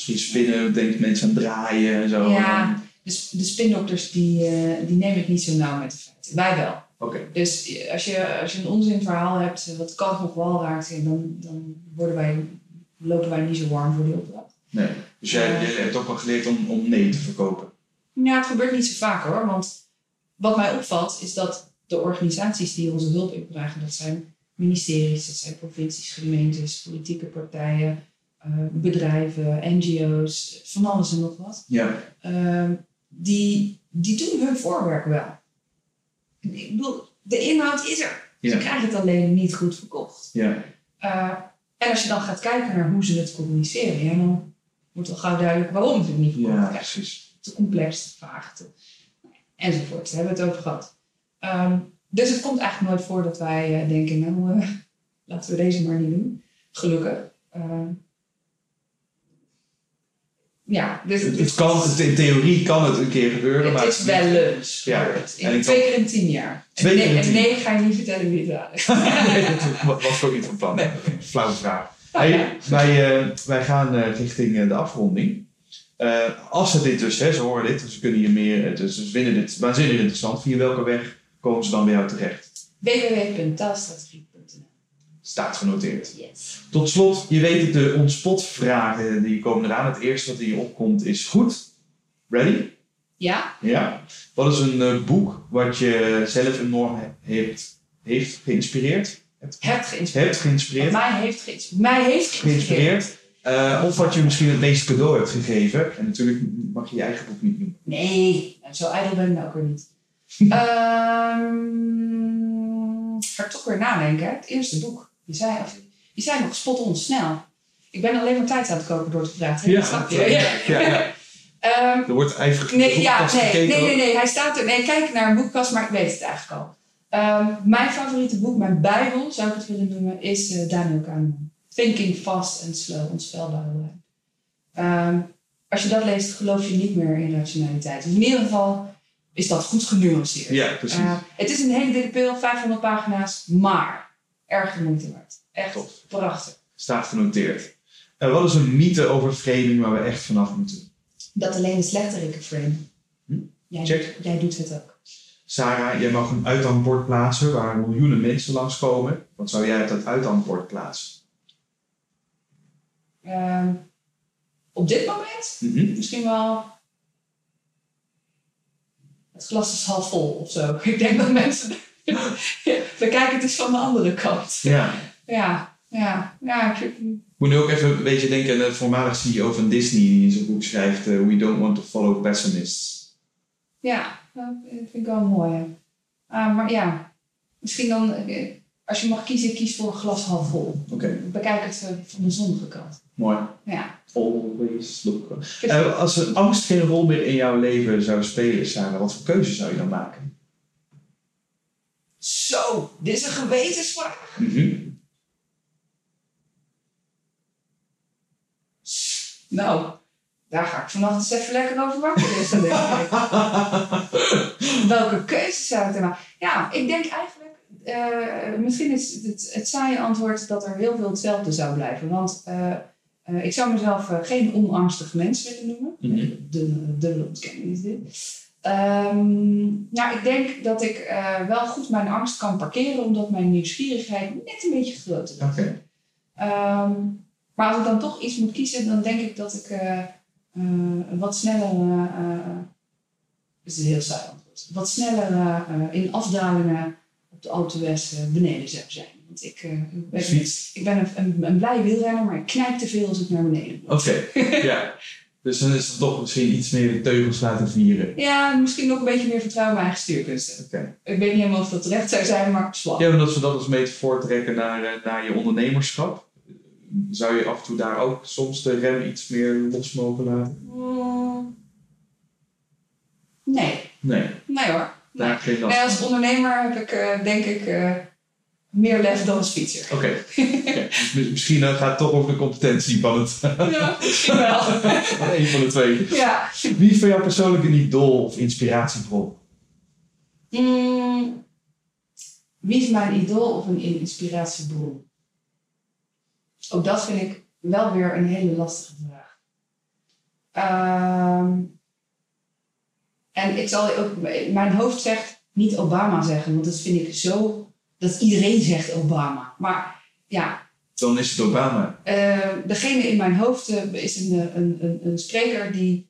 Misschien spinnen, denken mensen aan draaien en zo. Ja, dus de spindokters die, eh, die nemen het niet zo nauw met de feiten. Wij wel. Oké. Dus als je, als je een onzinverhaal hebt eh, wat kant nog wel raakt, dan, dan worden wij, lopen wij niet zo warm voor die opdracht. Nee. Dus jij, jij hebt ook wel geleerd om, om nee te verkopen. Ja, het gebeurt niet zo vaak hoor. Want wat mij opvalt is dat de organisaties die onze hulp inbraken, dat zijn ministeries, dat zijn provincies, gemeentes, politieke partijen, eh, bedrijven, NGO's, van alles en nog wat. Ja. Ehm, die, die doen hun voorwerk wel. Ik bedoel, de inhoud is er. Ze krijgen het alleen niet goed verkocht. Ja. Eh, en als je dan gaat kijken naar hoe ze het communiceren, ja, dan wordt wel gauw duidelijk waarom het niet verkocht Ja, precies. Te complex, te vaag, te, enzovoort. Daar hebben we het over gehad. Ehm, dus het komt eigenlijk nooit voor dat wij eh, denken, nou, eh, laten we deze maar niet doen. Gelukkig. Ehm, ja, dus Het, het kan, het- in theorie kan het een keer gebeuren, maar het is wel eens Ja, en In ik twee keer in tien jaar. Twee en keer in nee, tien. en nee, ga je niet vertellen wie het nee, dat was ook niet van plan. Nee. Flauwe vraag. Nou Hey, ja. wij, eh, wij gaan eh, richting eh, de afronding. Als ze dit dus, hè, ze horen dit, ze kunnen hier meer, dus ze vinden dit waanzinnig interessant. Via welke weg komen ze dan bij jou terecht? www.taalstrategie.nl Staat genoteerd. Yes. Tot slot, je weet het, de onspot-vragen die komen eraan. Het eerste wat in je opkomt is goed. Ready? Ja? Ja. Wat is een eh, boek wat je zelf enorm he- heeft, heeft geïnspireerd? Hebt, Hebt geïnspireerd. hebt geïnspireerd? Mij heeft geïnspireerd. Mij heeft geïnspireerd. geïnspireerd. Eh, of wat je misschien het meest cadeau hebt gegeven. En natuurlijk mag je je eigen boek niet noemen. Nee, nou, zo ijdel ben ik nou ook weer niet. Ehm ga ik toch weer nadenken. Het eerste boek. Je zei, je zei nog spot on snel. Ik ben alleen maar tijd aan het kopen door te praten. Dat snap je? Ja. ja, ja. Ehm, Er wordt ijverig Nee, ja, nee, gekeken, nee, nee, nee, hij staat er. Nee, kijk naar een boekkast, maar ik weet het eigenlijk al. Ehm, mijn favoriete boek, mijn bijbel, zou ik het willen noemen, is eh, Daniel Kahneman. Thinking Fast and Slow, onspelbare lijn. Ehm, als je dat leest, geloof je niet meer in rationaliteit. in ieder geval is dat goed genuanceerd. Ja, precies. Het is een hele dikke pil, 500 pagina's, maar erg de moeite waard. Echt prachtig. Staat genoteerd. Eh, wat is een mythe over framing waar we echt vanaf moeten? Dat alleen de slechterik frame. Hm? Jij, Check. jij doet het ook. Sarah, jij mag een uithangbord plaatsen waar miljoenen mensen langskomen. Wat zou jij op dat uithangbord plaatsen? Ehm, op dit moment Mhm. misschien wel. Het glas is half vol of zo. Ik denk dat mensen. We kijken het eens van de andere kant. Ja. Ja, ja, ja. ik- moet nu ook even een beetje denken aan de voormalig CEO van Disney die in zijn boek schrijft eh, We don't want to follow pessimists. Ja, dat vind ik wel mooi. Ah, maar ja, misschien dan. eh, Als je mag kiezen, kies voor een glas half vol. Oké, Bekijk het eh, van de zonnige kant. mooi. Ja. Always look. Als een angst geen rol meer in jouw leven zou spelen, Sarah, wat voor keuze zou je dan maken? Zo, dit is een gewetensvraag. Mhm. Nou, daar ga ik vannacht eens even lekker over wakker liggen. Welke keuzes zou ik er maken? Ja, ik denk eigenlijk, eh, misschien is het, het saaie antwoord dat er heel veel hetzelfde zou blijven. Want eh, eh, ik zou mezelf geen onangstig mens willen noemen. Mhm. De dubbele ontkenning is dit. Nou, ik denk dat ik eh, wel goed mijn angst kan parkeren, omdat mijn nieuwsgierigheid net een beetje groter is. Ehm, maar als ik dan toch iets moet kiezen, dan denk ik dat ik eh, wat sneller. is een heel saai antwoord. Wat sneller in afdalingen op de auto's eh beneden zou zijn. Want ik, ik ben, ik ben een, een, een blij wielrenner, maar ik knijp te veel als ik naar beneden moet. Oké, ja. Dus dan is het toch misschien iets meer de teugels laten vieren. Ja, misschien nog een beetje meer vertrouwen eigen stuurkunsten. Oké. Ik weet niet helemaal of dat terecht zou zijn, maar slag. Ja, omdat we dat als metafoor trekken naar, eh, naar je ondernemerschap. Zou je af en toe daar ook soms de rem iets meer los mogen laten? Mm. Nee, Nee, nee hoor. Nee. daar geen last Nee, van. als ondernemer heb ik eh, denk ik eh, meer lef dan als fietser. Oké, Oké, dus mi- misschien eh, gaat het toch over de competentie van het. Ja, misschien wel. van een van de twee. ja. Wie is voor jou persoonlijk een idool of inspiratiebron? Mm, wie is mijn idool of een inspiratiebron? Ook dat vind ik wel weer een hele lastige vraag. Ehm, en ik zal ook, mijn hoofd zegt niet Obama zeggen, want dat vind ik zo, dat iedereen zegt Obama. Maar ja, Dan is het Obama. eh, degene in mijn hoofd eh, is een, eh, een, een, een spreker die,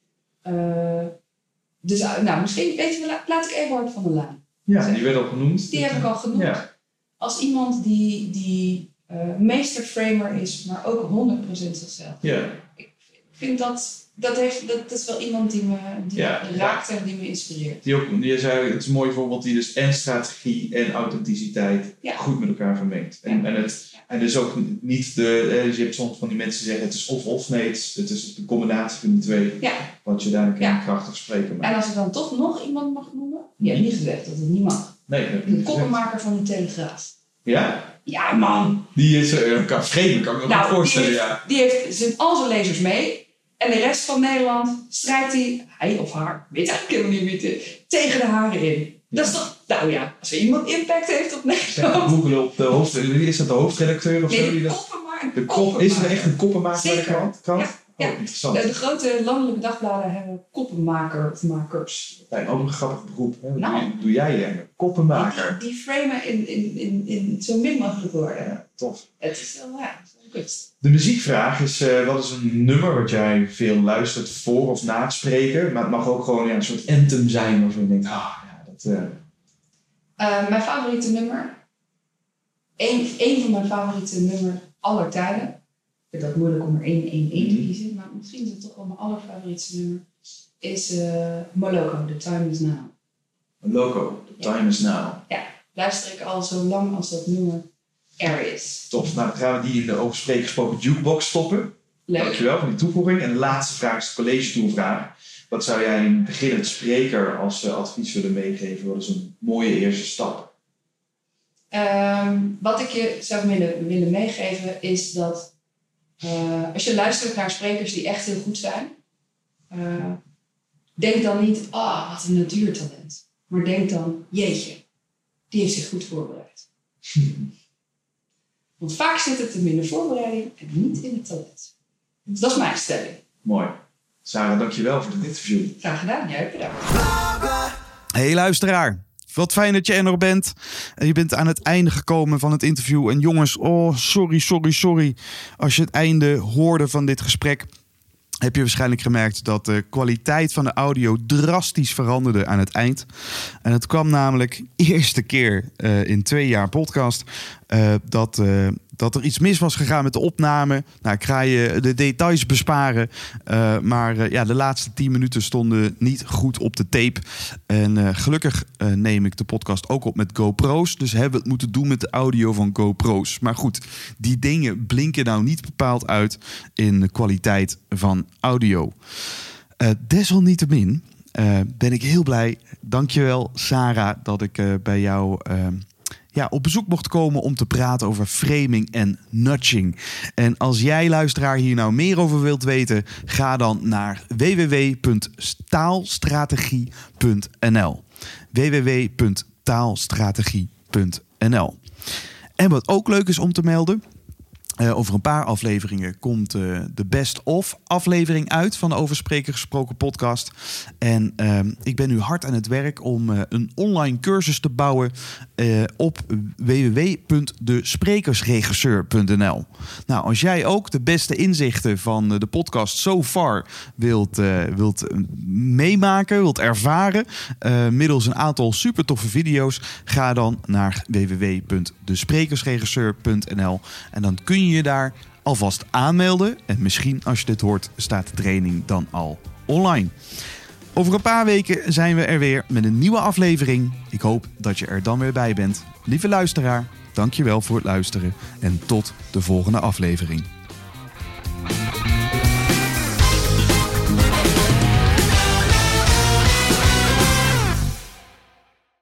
dus nou misschien, weet je, laat ik Eduard van der Laan. Ja, die werd al genoemd. Die heb ik al genoemd. Ja. Als iemand die, die eh meesterframer is, maar ook 100% zichzelf. Ja. Ik vind dat, dat, heeft, dat, dat is wel iemand die me, die Ja. me raakt en die me inspireert. Die ook, die zei, het is een mooi voorbeeld, die dus en strategie en authenticiteit Ja. goed met elkaar vermengt. En, Ja. en, het, en dus ook niet de, dus je hebt soms van die mensen die zeggen het is of of, nee, het is, het is de combinatie van die twee, Ja. wat je daar Ja. een krachtig spreken En maakt. als ik dan toch nog iemand mag noemen, je hebt niet gezegd dat het niet mag. Nee, dat De koppenmaker van de Telegraaf. Ja? Ja, man. Die is, eh kan vreemd, kan ik me Nou, voorstellen, die, ja. heeft, die heeft zijn, al zijn lezers mee. En de rest van Nederland strijdt hij, hij of haar, weet eigenlijk helemaal niet wie het is, tegen de haren in. Dat is toch, nou ja, als er iemand impact heeft op Nederland. Google op de hoofd, wie is dat de hoofdredacteur of zo? Die de dat, koppenmaker. de kop, is er echt een koppenmaker bij de krant? krant? Ja, ja. Oh, interessant. De, de grote landelijke dagbladen hebben koppenmaker of makers. Fijn, ook een grappig beroep. Hè? Nou. doe, jij eigenlijk? Koppenmaker. Die, die framen in, in, in, in zo min mogelijk woorden. Ja, tof. Het is wel, ja, De muziekvraag is, eh, wat is een nummer wat jij veel luistert voor of na het spreken? Maar het mag ook gewoon ja, een soort anthem zijn waarvan je denkt, ah ja, dat... eh, Eh, mijn favoriete nummer, één, één van mijn favoriete nummers aller tijden. Ik vind dat moeilijk om er één, één, één te Mhm. kiezen, maar misschien is het toch wel mijn allerfavorietste nummer. Is Moloko, The Time Is Now. een loco, The Time Is Now. Luister ik al zo lang als dat nummer er is. Tof, nou dan gaan we die in de over gesproken jukebox stoppen. Leuk. Dankjewel voor die toevoeging. En de laatste vraag is de college toevraag. Wat zou jij een beginnend spreker als eh, advies willen meegeven? Wat is een mooie eerste stap? Ehm, wat ik je zou willen, willen meegeven is dat eh, als je luistert naar sprekers die echt heel goed zijn, eh, denk dan niet, ah, wat een natuurtalent. Maar denk dan, jeetje, die heeft zich goed voorbereid. Want vaak zit het hem in de voorbereiding en niet in het talent. Dat is mijn stelling. Mooi. Sarah, dankjewel voor dit interview. Graag gedaan, jij bedankt. Hey luisteraar, wat fijn dat je er nog bent. En Je bent aan het einde gekomen van het interview. En jongens, oh sorry, sorry, sorry. Als je het einde hoorde van dit gesprek, heb je waarschijnlijk gemerkt dat de kwaliteit van de audio drastisch veranderde aan het eind. En het kwam namelijk eerste keer eh, in twee jaar podcast eh, dat, eh, dat er iets mis was gegaan met de opname. Nou, ik ga je de details besparen. eh, maar eh, ja, de laatste tien minuten stonden niet goed op de tape. En eh, gelukkig neem ik de podcast ook op met GoPro's. Dus hebben we het moeten doen met de audio van GoPro's. Maar goed, die dingen blinken nou niet bepaald uit in de kwaliteit van audio. Desalniettemin ben ik heel blij. Dankjewel, Sarah, dat ik bij jou ja, op bezoek mocht komen om te praten over framing en nudging. En als jij, luisteraar, hier nou meer over wilt weten, ga dan naar www.taalstrategie.nl. www.taalstrategie.nl. En wat ook leuk is om te melden. Eh, over een paar afleveringen komt eh, de Best of aflevering uit van de Over Spreken Gesproken podcast. En ehm, ik ben nu hard aan het werk om eh, een online cursus te bouwen op www.desprekersregisseur.nl. Nou, als jij ook de beste inzichten van de podcast so far wilt, wilt meemaken, wilt ervaren, middels een aantal super toffe video's, ga dan naar www.desprekersregisseur.nl en dan je je daar alvast aanmelden. En misschien als je dit hoort, staat de training dan al online. Over een paar weken zijn we er weer met een nieuwe aflevering. Ik hoop dat je er dan weer bij bent. Lieve luisteraar, dankjewel voor het luisteren en tot de volgende aflevering.